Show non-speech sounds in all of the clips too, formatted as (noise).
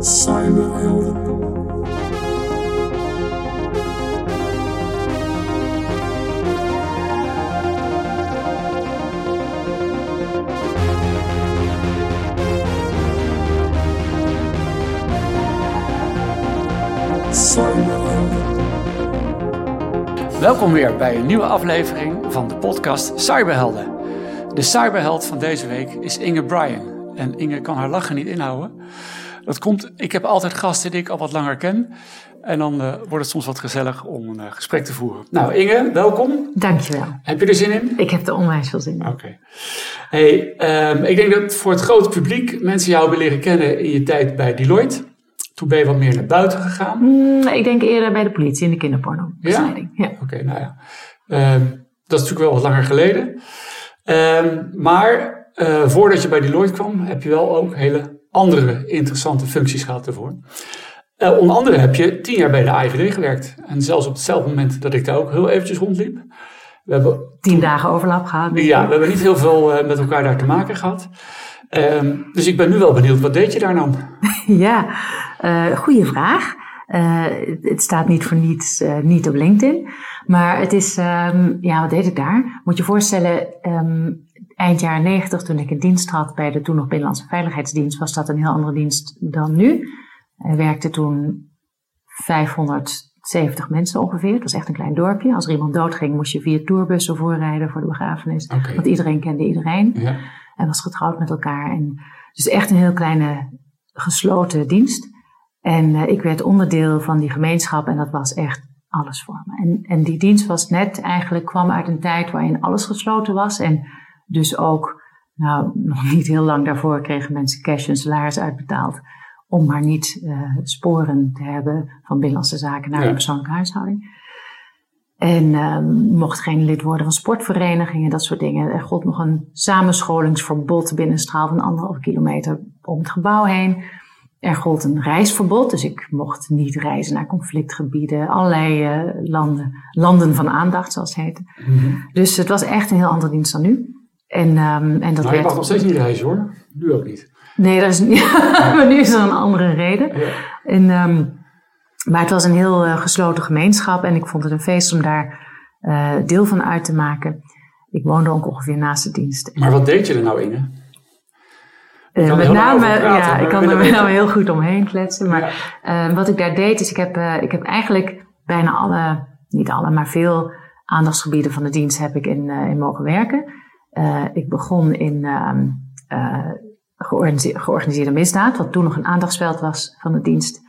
Cyberhelden. Welkom weer bij een nieuwe aflevering van de podcast Cyberhelden. De cyberheld van deze week is Inge Bryan. En Inge kan haar lachen niet inhouden. Dat komt, ik heb altijd gasten die ik al wat langer ken. En dan eh, wordt het soms wat gezellig om een eh, gesprek te voeren. Nou Inge, welkom. Dankjewel. Heb je er zin in? Ik heb er onwijs veel zin in. Oké. Hey, ehm, ik denk dat voor het grote publiek mensen jou hebben leren kennen in je tijd bij Deloitte. Toen ben je wat meer naar buiten gegaan. Mm, ik denk eerder bij de politie in de kinderporno-bestrijding. Ja? Oké, nou ja. Ehm, dat is natuurlijk wel wat langer geleden. Ehm, maar eh, voordat je bij Deloitte kwam, heb je wel ook hele andere interessante functies gehad ervoor. Eh, onder andere heb je tien jaar bij de AIVD gewerkt. En zelfs op hetzelfde moment dat ik daar ook heel eventjes rondliep. We hebben, Tien dagen overlap gehad. ja, we hebben niet heel veel eh, met elkaar daar te maken gehad. Ehm, dus ik ben nu wel benieuwd, wat deed je daar dan? (laughs) Ja, eh goede vraag. Het, staat niet voor niets niet op LinkedIn. Maar het is, ehm, ja, wat deed ik daar? Moet je je voorstellen, ehm, eind jaren negentig, toen ik in dienst trad bij de toen nog Binnenlandse Veiligheidsdienst, was dat een heel andere dienst dan nu. Er werkte toen 570 mensen ongeveer. Dat was echt een klein dorpje. Als er iemand doodging, moest je vier tourbussen voorrijden voor de begrafenis. Want iedereen kende iedereen. Ja. en was getrouwd met elkaar. En dus echt een heel kleine gesloten dienst. En eh, ik werd onderdeel van die gemeenschap en dat was echt alles voor me. En, en die dienst was net eigenlijk, kwam uit een tijd waarin alles gesloten was. En dus ook, nou, nog niet heel lang daarvoor kregen mensen cash en salaris uitbetaald. Om maar niet eh, sporen te hebben van binnenlandse zaken naar Ja. de persoonlijke huishouding. En ehm, mocht geen lid worden van sportverenigingen, dat soort dingen. Er gold nog een samenscholingsverbod binnen een straal van anderhalve kilometer om het gebouw heen. Er gold een reisverbod, dus ik mocht niet reizen naar conflictgebieden, allerlei eh, landen, landen van aandacht, zoals het heette. Mhm. Dus het was echt een heel andere dienst dan nu. En, ehm, en dat Nou, je mag nog steeds niet reizen hoor. Nu ook niet. Nee, dat is (laughs) niet. maar nu is er een andere reden. Ja. En, ehm, maar het was een heel eh, gesloten gemeenschap en ik vond het een feest om daar eh, deel van uit te maken. Ik woonde ook ongeveer naast de dienst. Maar wat deed je er nou, kan er met name, praten, ja, maar ik kan er weten. nou heel goed omheen kletsen. Maar eh, wat ik daar deed, is ik heb, ik heb eigenlijk bijna alle, niet alle, maar veel aandachtsgebieden van de dienst heb ik in, in mogen werken. Eh, ik begon in ehm, eh, georganiseerde, georganiseerde misdaad, wat toen nog een aandachtsveld was van de dienst.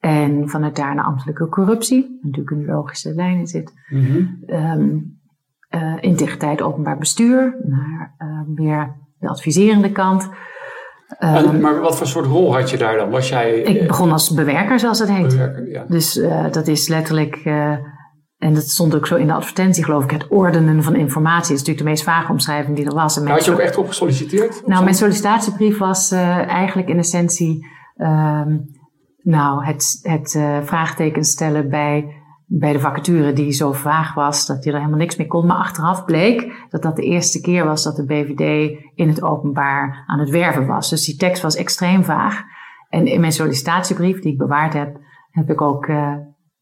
En vanuit daar naar ambtelijke corruptie, natuurlijk een logische lijn in zit. Ehm, eh, integriteit openbaar bestuur, naar meer de adviserende kant. Ehm, En, maar wat voor soort rol had je daar dan? Was jij ik begon als bewerker, zoals het heet. bewerker? Ja. Dus dat is letterlijk, en dat stond ook zo in de advertentie, geloof ik, het ordenen van informatie. Is natuurlijk de meest vage omschrijving die er was. En Nou, had je ook echt op gesolliciteerd? nou, mijn sollicitatiebrief was eh, eigenlijk in essentie ehm, nou, het, het eh, vraagteken stellen bij, bij de vacature die zo vaag was dat je er helemaal niks mee kon. Maar achteraf bleek dat dat de eerste keer was dat de BVD in het openbaar aan het werven was. Dus die tekst was extreem vaag. En in mijn sollicitatiebrief die ik bewaard heb, heb ik ook eh,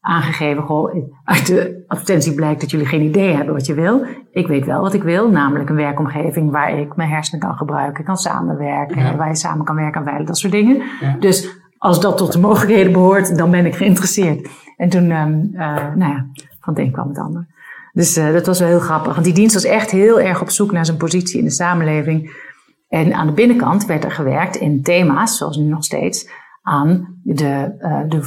aangegeven, goh, uit de advertentie blijkt dat jullie geen idee hebben wat je wil. Ik weet wel wat ik wil, namelijk een werkomgeving waar ik mijn hersenen kan gebruiken, kan samenwerken, Ja. waar je samen kan werken aan veilig, dat soort dingen. Ja. Dus als dat tot de mogelijkheden behoort, dan ben ik geïnteresseerd. En toen, ehm, eh, nou ja, van het een kwam het ander. Dus eh, dat was wel heel grappig, want die dienst was echt heel erg op zoek naar zijn positie in de samenleving. En aan de binnenkant werd er gewerkt in thema's, zoals nu nog steeds, aan de, eh, de,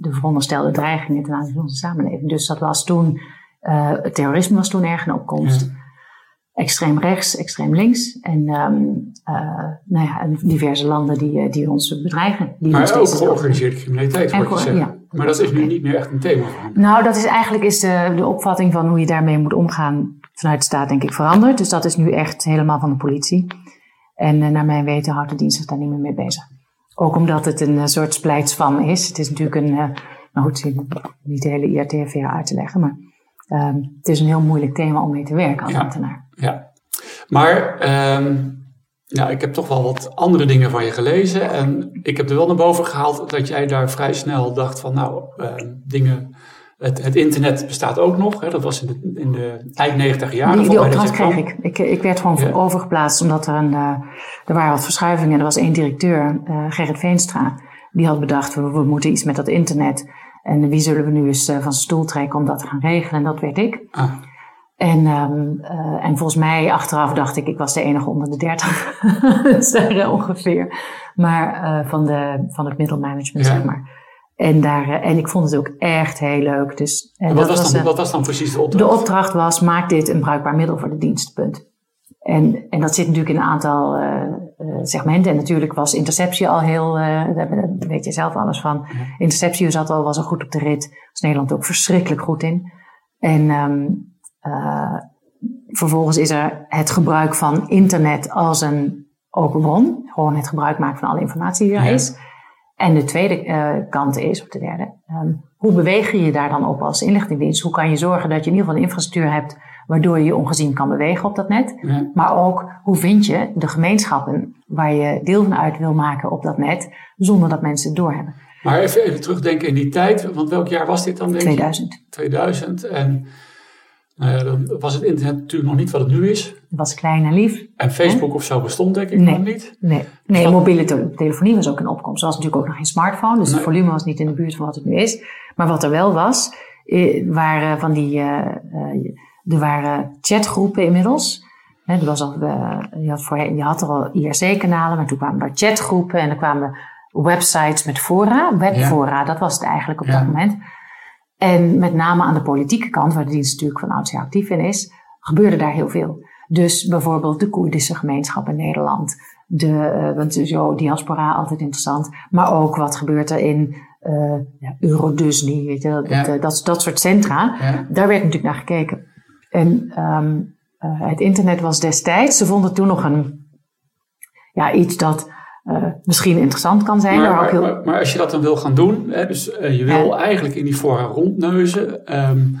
de veronderstelde dreigingen ten aanzien van onze samenleving. Dus dat was toen, eh, het terrorisme was toen erg in opkomst. Extreem rechts, extreem links. En, ehm, eh, nou ja, en diverse landen die, die ons bedreigen. Die Maar ook georganiseerde criminaliteit, En zegt. ja. Maar dat is nu niet meer echt een thema. Nou, dat is eigenlijk is de, de opvatting van hoe je daarmee moet omgaan vanuit de staat, denk ik, veranderd. Dus dat is nu echt helemaal van de politie. En naar mijn weten houdt de dienst zich daar niet meer mee bezig. Ook omdat het een eh, soort splijtspan is. Het is natuurlijk een, eh nou goed, niet de hele IRTFR uit te leggen, maar ehm, het is een heel moeilijk thema om mee te werken als Ja. ambtenaar. Ja. Maar ehm, Ja, ik heb toch wel wat andere dingen van je gelezen. En ik heb er wel naar boven gehaald dat jij daar vrij snel dacht van, nou, uh, dingen. Het, het, internet bestaat ook nog. Hè? Dat was in de, in de eind 90 jaren. Die, die opdracht kreeg ik. ik. Ik werd gewoon ja. overgeplaatst omdat er een. Uh, er waren wat verschuivingen. Er was één directeur, uh, Gerrit Veenstra. Die had bedacht, we, we, moeten iets met dat internet. En wie zullen we nu eens van zijn stoel trekken om dat te gaan regelen? En dat werd ik. Ah. En, um, uh, en volgens mij achteraf dacht ik, ik was de enige onder de dertig. (laughs) ongeveer. Maar van, de, van het middelmanagement, ja. zeg maar. En, daar, uh, en ik vond het ook echt heel leuk. Dus, en wat, was dan, wat was dan precies de opdracht? De opdracht was, maak dit een bruikbaar middel voor de dienstpunt. En, en dat zit natuurlijk in een aantal segmenten. En natuurlijk was interceptie al heel, daar weet je zelf alles van. Interceptie zat al, was al goed op de rit. Was Nederland ook verschrikkelijk goed in. En... Um, uh, vervolgens is er het gebruik van internet als een open bron. Gewoon het gebruik maken van alle informatie die er ja. is. En de tweede uh, kant is, of de derde, um, hoe beweeg je je daar dan op als inlichtingendienst? Hoe kan je zorgen dat je in ieder geval een infrastructuur hebt waardoor je je ongezien kan bewegen op dat net? Ja. Maar ook, hoe vind je de gemeenschappen waar je deel van uit wil maken op dat net, zonder dat mensen het doorhebben? Maar even, even terugdenken in die tijd, want welk jaar was dit dan? Denk 2000. Je? 2000. En nou ja, dan was het internet natuurlijk nog niet wat het nu is. Het was klein en lief. En Facebook hè? of zo bestond denk ik nee. nog niet. Nee, nee dat... mobiele te telefonie was ook een opkomst. Er was natuurlijk ook nog geen smartphone, dus nee. het volume was niet in de buurt van wat het nu is. Maar wat er wel was, waren van die, uh, uh, er waren chatgroepen inmiddels. He, er was al, uh, je, had voor, je had er al IRC-kanalen, maar toen kwamen er chatgroepen en er kwamen websites met fora, webfora, ja. dat was het eigenlijk op ja. dat moment. En met name aan de politieke kant, waar de dienst natuurlijk van oudsher actief in is, gebeurde daar heel veel. Dus bijvoorbeeld de Koerdische gemeenschap in Nederland. De, uh, want zo diaspora altijd interessant. Maar ook wat gebeurt er in uh, ja, weet je, dat, Ja. dat, dat, dat soort centra. Ja. Daar werd natuurlijk naar gekeken. En um, uh, het internet was destijds, ze vonden toen nog een, ja, iets dat uh, misschien interessant kan zijn. Maar, heel... maar, maar, als je dat dan wil gaan doen, hè, dus uh, je wil eigenlijk in die fora rondneuzen. Um,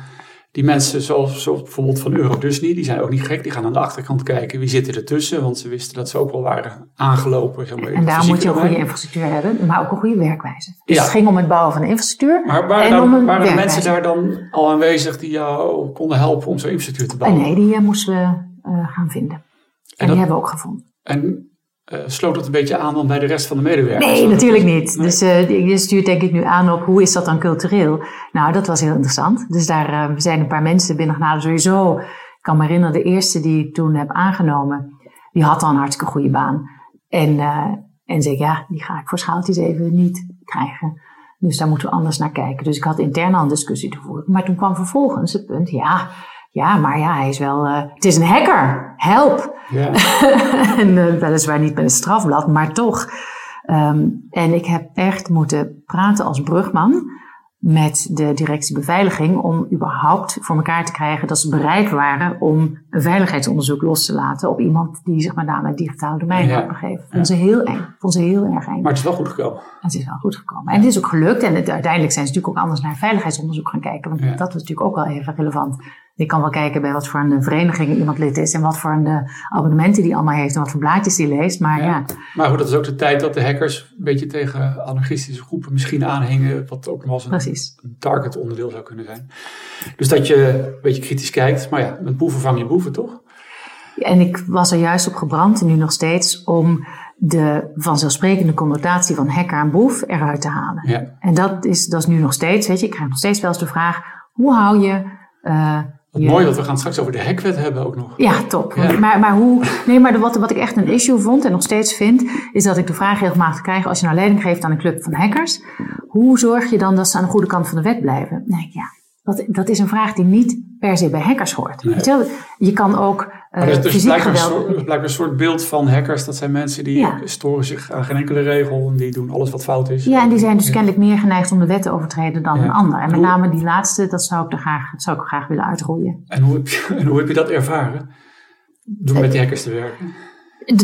die mensen, zoals, zoals bijvoorbeeld van Eurodisney, die zijn ook niet gek. Die gaan aan de achterkant kijken wie zit er ertussen. Want ze wisten dat ze ook wel waren aangelopen. Zeg maar, En daar moet je een goede infrastructuur hebben, maar ook een goede werkwijze. Dus Ja. het ging om het bouwen van een infrastructuur Maar waren, en om een waren er mensen daar dan al aanwezig die jou konden helpen om zo'n infrastructuur te En bouwen? nee, die uh, moesten we gaan vinden. En, dat- die hebben we ook gevonden. En uh, sloot dat een beetje aan dan bij de rest van de medewerkers? Nee, natuurlijk niet. Nee. Dus uh, je stuurt denk ik nu aan op hoe is dat dan cultureel. Nou, dat was heel interessant. Dus daar uh, zijn een paar mensen binnengehaald. Sowieso, ik kan me herinneren, de eerste die ik toen heb aangenomen, die had al een hartstikke goede baan. En, en zei ik, ja, die ga ik voor schaaltjes even niet krijgen. Dus daar moeten we anders naar kijken. Dus ik had intern al een discussie te voeren. Maar toen kwam vervolgens het punt, ja, ja, maar ja, hij is wel, uh, het is een hacker, help. Ja. (laughs) en uh, weliswaar niet met een strafblad, maar toch. Um, en ik heb echt moeten praten als brugman met de directie beveiliging om überhaupt voor elkaar te krijgen dat ze bereid waren om een veiligheidsonderzoek los te laten op iemand die zich met name het digitale domein Ja. had begeven. Vond ze heel eng. Vond ze heel erg eng. Maar het is wel goed gekomen. Het is wel goed gekomen. En het is ook gelukt. En het, uiteindelijk zijn ze natuurlijk ook anders naar veiligheidsonderzoek gaan kijken. Want Ja. dat was natuurlijk ook wel even relevant. Je kan wel kijken bij wat voor een vereniging iemand lid is. En wat voor een uh, abonnementen die allemaal heeft. En wat voor blaadjes die leest. Maar ja. ja. Maar goed, dat is ook de tijd dat de hackers een beetje tegen anarchistische groepen misschien aanhingen. Wat ook nog wel eens een, een target onderdeel zou kunnen zijn. Dus dat je een beetje kritisch kijkt. Maar ja, met boeven vang je boeven toch? En ik was er juist op gebrand en nu nog steeds om de vanzelfsprekende connotatie van hacker en boef eruit te halen. Ja. En dat is, dat is nu nog steeds, weet je, ik krijg nog steeds wel eens de vraag, hoe hou je... Uh, wat mooi dat we gaan straks over de hackwet hebben ook nog. Ja, top. Ja. Maar, maar hoe, nee, maar wat, wat ik echt een issue vond en nog steeds vind, is dat ik de vraag regelmatig krijg, als je nou leiding geeft aan een club van hackers, hoe zorg je dan dat ze aan de goede kant van de wet blijven? Nee, ja, dat, dat is een vraag die niet per se bij hackers hoort. Nee. Je kan ook uh, dus, dus fysiek blijkbaar geweld... Een soort, blijkbaar een soort beeld van hackers. Dat zijn mensen die ja. storen zich aan geen enkele regel. En die doen alles wat fout is. Ja, en die zijn dus kennelijk meer geneigd om de wet te overtreden dan ja. een ander. En met name die laatste, dat zou ik, er graag, dat zou ik graag willen uitroeien. En hoe, heb je, (laughs) en hoe heb je dat ervaren? Door met die hackers te werken?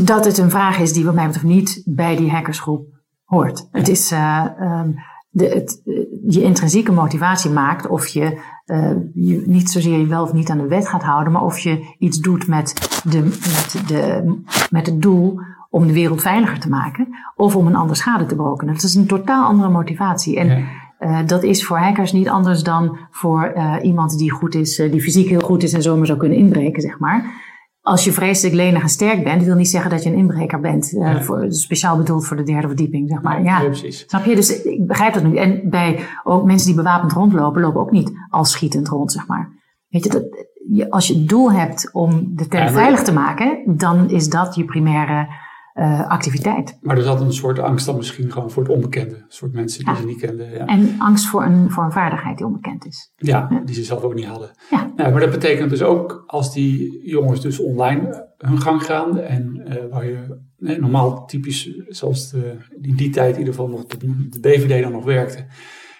Dat het een vraag is die wat mij betreft niet bij die hackersgroep hoort. Het is... Uh, um, de, het, je intrinsieke motivatie maakt of je uh, je niet zozeer je wel of niet aan de wet gaat houden, maar of je iets doet met, de, met, de, met het doel om de wereld veiliger te maken of om een ander schade te berokkenen. Dat is een totaal andere motivatie. En uh, dat is voor hackers niet anders dan voor uh, iemand die goed is, die fysiek heel goed is en zomaar zou kunnen inbreken, zeg maar als je vreselijk lenig en sterk bent, wil niet zeggen dat je een inbreker bent. Uh, voor, speciaal bedoeld voor de derde verdieping, zeg maar. Ja, ja, precies. Snap je? Dus ik begrijp dat nu. En bij ook mensen die bewapend rondlopen, lopen ook niet al schietend rond, zeg maar. Weet je, dat, je, als je het doel hebt om de tent veilig te maken, dan is dat je primaire uh, activiteit. Maar er zat een soort angst dan misschien gewoon voor het onbekende. Een soort mensen die ze niet kenden. Ja. En angst voor een, voor een vaardigheid die onbekend is. Ja, die ze zelf ook niet hadden. Ja. Nou, maar dat betekent dus ook als die jongens dus online hun gang gaan. En uh, waar je nee, normaal typisch, zoals de, in die tijd in ieder geval nog de, de BVD dan nog werkte.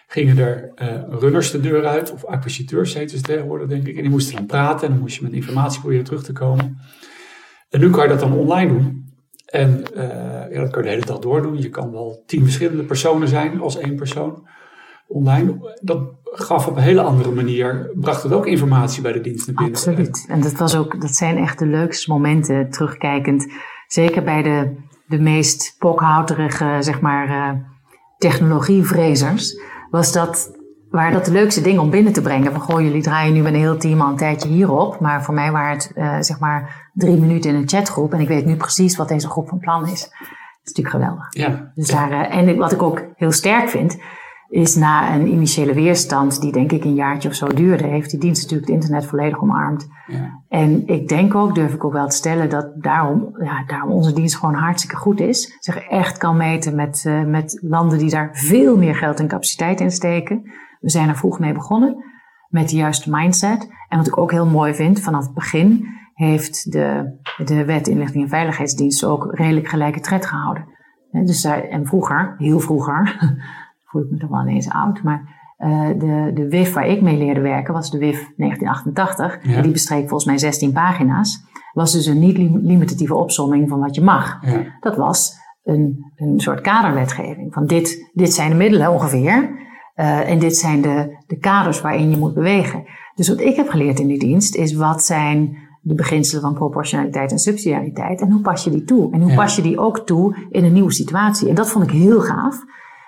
Gingen er uh, runners de deur uit, of acquisiteurs heet het tegenwoordig denk ik. En die moesten dan praten en dan moest je met informatie proberen terug te komen. En nu kan je dat dan online doen. En uh, ja, dat kan je de hele dag doordoen. Je kan wel tien verschillende personen zijn als één persoon online. Dat gaf op een hele andere manier, bracht het ook informatie bij de dienst naar binnen. Absoluut. En dat, was ook, dat zijn echt de leukste momenten terugkijkend. Zeker bij de, de meest pokhouterige, zeg maar, uh, technologievrezers. Was dat waren dat de leukste dingen om binnen te brengen. Van goh, jullie draaien nu een heel team al een tijdje hierop. Maar voor mij waren het uh, zeg maar drie minuten in een chatgroep. En ik weet nu precies wat deze groep van plan is. Dat is natuurlijk geweldig. Ja. Dus daar, uh, en wat ik ook heel sterk vind, is na een initiële weerstand, die denk ik een jaartje of zo duurde, heeft die dienst natuurlijk het internet volledig omarmd. Ja. En ik denk ook, durf ik ook wel te stellen, dat daarom, ja, daarom onze dienst gewoon hartstikke goed is. Zich echt kan meten met, uh, met landen die daar veel meer geld en capaciteit in steken. We zijn er vroeg mee begonnen met de juiste mindset. En wat ik ook heel mooi vind, vanaf het begin heeft de, de wet inlichting en veiligheidsdienst ook redelijk gelijke tred gehouden. Dus daar, en vroeger, heel vroeger, (laughs) voel ik me toch wel ineens oud, maar uh, de, de WIF waar ik mee leerde werken was de WIF 1988. Ja. Die bestreek volgens mij 16 pagina's. Was dus een niet-limitatieve opsomming van wat je mag. Ja. Dat was een, een soort kaderwetgeving. Van dit, dit zijn de middelen ongeveer. Uh, en dit zijn de, de kaders waarin je moet bewegen. Dus wat ik heb geleerd in die dienst is wat zijn de beginselen van proportionaliteit en subsidiariteit en hoe pas je die toe? En hoe ja. pas je die ook toe in een nieuwe situatie? En dat vond ik heel gaaf.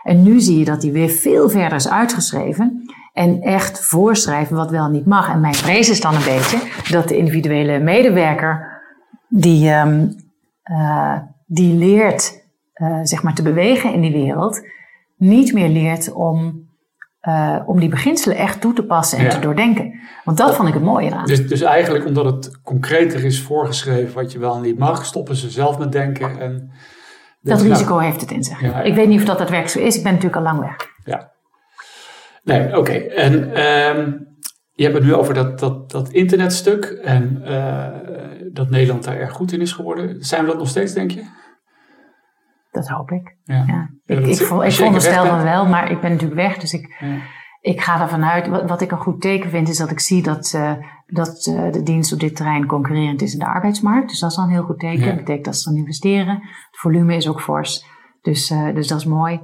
En nu zie je dat die weer veel verder is uitgeschreven en echt voorschrijven wat wel en niet mag. En mijn vrees is dan een beetje dat de individuele medewerker die, um, uh, die leert uh, zeg maar te bewegen in die wereld, niet meer leert om uh, om die beginselen echt toe te passen en ja. te doordenken. Want dat vond ik het mooie eraan. Dus, dus eigenlijk omdat het concreter is voorgeschreven wat je wel en niet mag, stoppen ze zelf met denken. En dat risico nou, heeft het in zich. Ja, ik weet niet of dat daadwerkelijk zo is. Ik ben natuurlijk al lang weg. Ja. Nee, oké. Okay. En um, je hebt het nu over dat, dat, dat internetstuk en uh, dat Nederland daar erg goed in is geworden. Zijn we dat nog steeds, denk je? Dat hoop ik. Ja. ja. Ik, ik, ik, ik veronderstel van wel, maar ik ben natuurlijk weg. Dus ik, ja. ik ga ervan uit. Wat, wat, ik een goed teken vind, is dat ik zie dat, uh, dat uh, de dienst op dit terrein concurrerend is in de arbeidsmarkt. Dus dat is al een heel goed teken. Dat betekent dat ze dan investeren. Het volume is ook fors. Dus, uh, dus dat is mooi.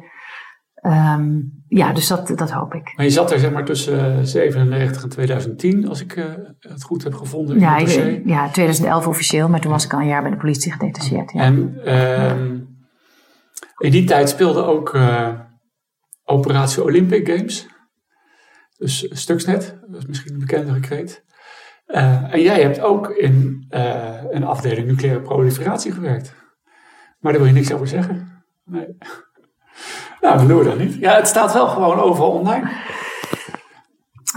Um, ja, dus dat, dat hoop ik. Maar je zat er zeg maar tussen 97 en 2010, als ik uh, het goed heb gevonden. Ja, ik, ja, 2011 officieel, maar toen was ik al een jaar bij de politie gedetacheerd. Ja. En um, in die tijd speelde ook uh, Operatie Olympic Games. Dus Stuxnet, dat is misschien een bekende gekreet. Uh, en jij hebt ook in uh, een afdeling nucleaire proliferatie gewerkt. Maar daar wil je niks over zeggen. Nee. (laughs) nou, dat doen we dan niet. Ja, het staat wel gewoon overal online.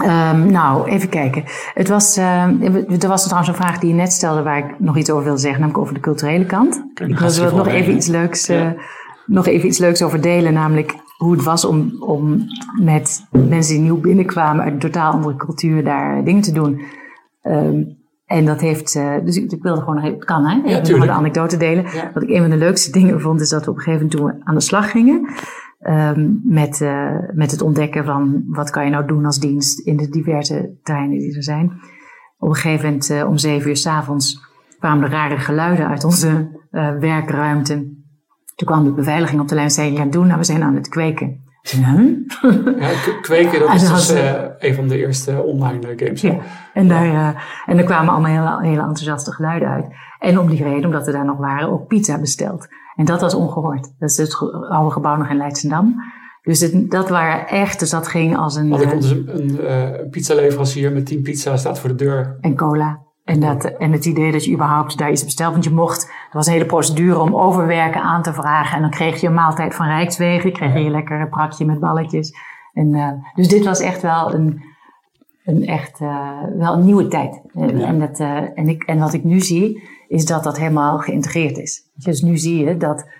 Um, nou, even kijken. Het was, uh, er was trouwens een vraag die je net stelde waar ik nog iets over wilde zeggen, namelijk over de culturele kant. Ik wil nog even iets leuks ja nog even iets leuks over delen. Namelijk hoe het was om, om met mensen die nieuw binnenkwamen uit een totaal andere cultuur daar dingen te doen. Um, en dat heeft, uh, dus ik, ik, wilde gewoon nog even, het kan hè, even ja, de anekdote delen. Ja. Wat ik een van de leukste dingen vond, is dat we op een gegeven moment toen we aan de slag gingen. Um, met, uh, met het ontdekken van wat kan je nou doen als dienst in de diverse terreinen die er zijn. Op een gegeven moment uh, om zeven uur s avonds kwamen er rare geluiden uit onze werkruimte. Toen kwam de beveiliging op de lijn en zei, ja doen, nou, we zijn aan het kweken. Ja, kweken, dat (laughs) is dus uh, een van de eerste online games. Ja, en daar, uh, en er kwamen allemaal hele, hele enthousiaste geluiden uit. En om die reden, omdat we daar nog waren, ook pizza besteld. En dat was ongehoord. Dat is het oude gebouw nog in Leidsendam. Dus het, dat waren echt, dus dat ging als een... Want er komt dus een, een, een pizzaleverancier met tien pizza's, staat voor de deur. En cola. En, dat, en het idee dat je überhaupt daar iets bestelt. Want je mocht, er was een hele procedure om overwerken aan te vragen. En dan kreeg je een maaltijd van Rijkswegen. Kreeg je een lekker prakje met balletjes. En, uh, dus dit was echt wel een, een, echt, uh, wel een nieuwe tijd. En, dat, uh, en, ik, en wat ik nu zie, is dat dat helemaal geïntegreerd is. Dus nu zie je dat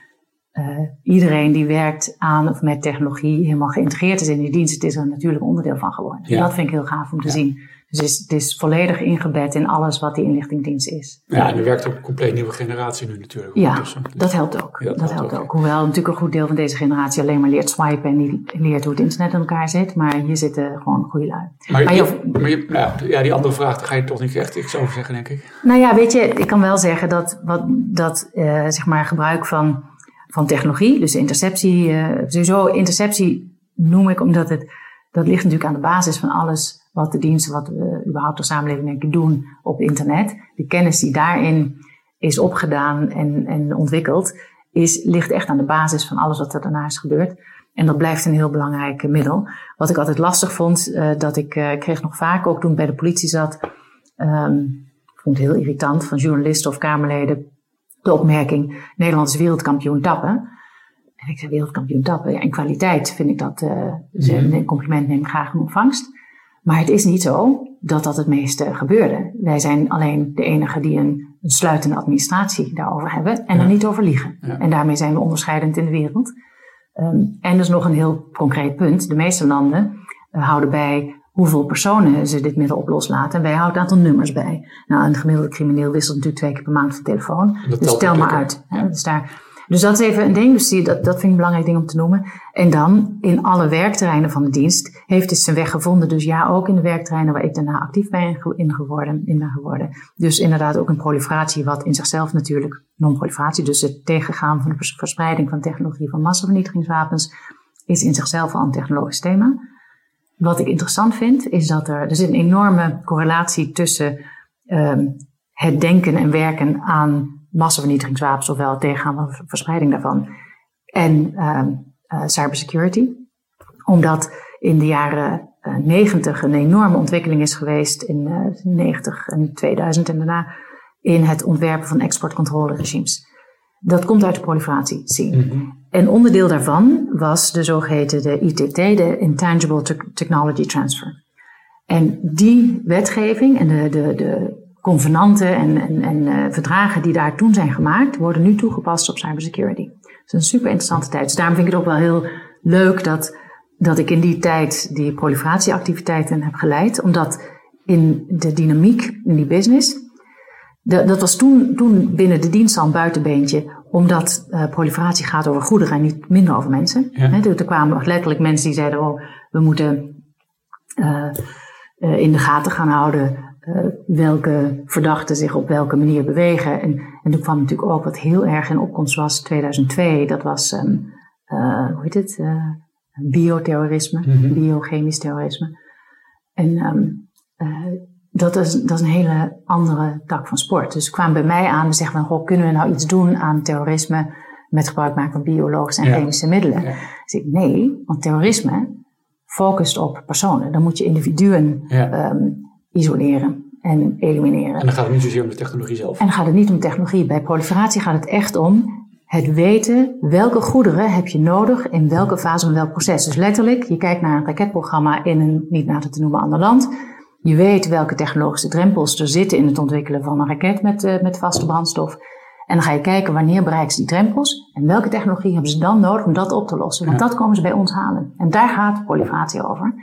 iedereen die werkt aan of met technologie helemaal geïntegreerd is in die dienst. Het is er een natuurlijk onderdeel van geworden. Ja. En dat vind ik heel gaaf om te zien. Dus het is, het is, volledig ingebed in alles wat die inlichtingdienst is. Ja, en er werkt ook een compleet nieuwe generatie nu natuurlijk. Ja, dat helpt ook. Ja, dat, helpt ook. Hoewel natuurlijk een goed deel van deze generatie alleen maar leert swipen en niet leert hoe het internet in elkaar zit. Maar hier zitten gewoon goede lui. Maar, maar, je, maar je, nou, ja, die andere vraag, daar ga je toch niet echt iets over zeggen, denk ik. Nou ja, weet je, ik kan wel zeggen dat, wat, dat uh, zeg maar gebruik van, van technologie, dus interceptie, uh, sowieso interceptie noem ik omdat het, dat ligt natuurlijk aan de basis van alles wat de diensten, wat we überhaupt als samenleving denken doen op internet. De kennis die daarin is opgedaan en, en ontwikkeld, is, ligt echt aan de basis van alles wat er daarna is gebeurd. En dat blijft een heel belangrijk middel. Wat ik altijd lastig vond, uh, dat ik uh, kreeg nog vaak, ook toen ik bij de politie zat, um, vond het heel irritant van journalisten of Kamerleden, de opmerking, Nederland is wereldkampioen tappen. En ik zei wereldkampioen tappen. Ja, in kwaliteit vind ik dat, uh, mm. een compliment neem ik graag in ontvangst. Maar het is niet zo dat dat het meeste gebeurde. Wij zijn alleen de enige die een, een sluitende administratie daarover hebben en er niet over liegen. En daarmee zijn we onderscheidend in de wereld. Um, en dus nog een heel concreet punt. De meeste landen uh, houden bij hoeveel personen ze dit middel op loslaten. En wij houden een aantal nummers bij. Nou, een gemiddelde crimineel wisselt natuurlijk twee keer per maand van telefoon. dus tel maar uit. Ja. Dus daar, dus dat is even een ding. Dus dat, dat vind ik een belangrijk ding om te noemen. En dan in alle werkterreinen van de dienst heeft het zijn weg gevonden. Dus ja, ook in de werkterreinen waar ik daarna actief ben in, geworden, in ben geworden. Dus inderdaad ook een proliferatie, wat in zichzelf natuurlijk non-proliferatie, dus het tegengaan van de verspreiding van technologie van massavernietigingswapens, is in zichzelf al een technologisch thema. Wat ik interessant vind, is dat er, er zit een enorme correlatie tussen um, het denken en werken aan massavernietigingswapens, ofwel het tegengaan van verspreiding daarvan, en uh, uh, cybersecurity. Omdat in de jaren uh, 90 een enorme ontwikkeling is geweest, in uh, 90 en 2000 en daarna, in het ontwerpen van exportcontroleregimes. Dat komt uit de proliferatie scene. Mm -hmm. En onderdeel daarvan was de zogeheten de ITT, de Intangible Technology Transfer. En die wetgeving en de, de, de convenanten en, en, en uh, verdragen die daar toen zijn gemaakt, worden nu toegepast op cybersecurity. Dat is een super interessante tijd. Dus daarom vind ik het ook wel heel leuk dat, dat ik in die tijd die proliferatieactiviteiten heb geleid. Omdat in de dynamiek in die business, de, dat was toen, toen binnen de dienst al een buitenbeentje. Omdat uh, proliferatie gaat over goederen en niet minder over mensen. Ja. He, er kwamen letterlijk mensen die zeiden, oh, we moeten uh, in de gaten gaan houden uh, welke verdachten zich op welke manier bewegen. En, en toen kwam natuurlijk ook wat heel erg in opkomst was 2002. Dat was, um, uh, hoe heet het? Uh, bioterrorisme, mm -hmm. biochemisch terrorisme. En um, dat, is, dat is een hele andere tak van sport. Dus kwamen bij mij aan en zeggen van, goh, kunnen we nou iets doen aan terrorisme met gebruik maken van biologische en ja. chemische middelen? Ja. Dus ik, nee, want terrorisme focust op personen. Dan moet je individuen ja. um, isoleren en elimineren. En dan gaat het niet zozeer om de technologie zelf. En dan gaat het niet om technologie. Bij proliferatie gaat het echt om het weten welke goederen heb je nodig in welke fase van welk proces. Dus letterlijk, je kijkt naar een raketprogramma in een niet nader te noemen ander land. Je weet welke technologische drempels er zitten in het ontwikkelen van een raket met, uh, met vaste brandstof. En dan ga je kijken wanneer bereiken ze die drempels en welke technologie hebben ze dan nodig om dat op te lossen. Want ja. dat komen ze bij ons halen. En daar gaat proliferatie over.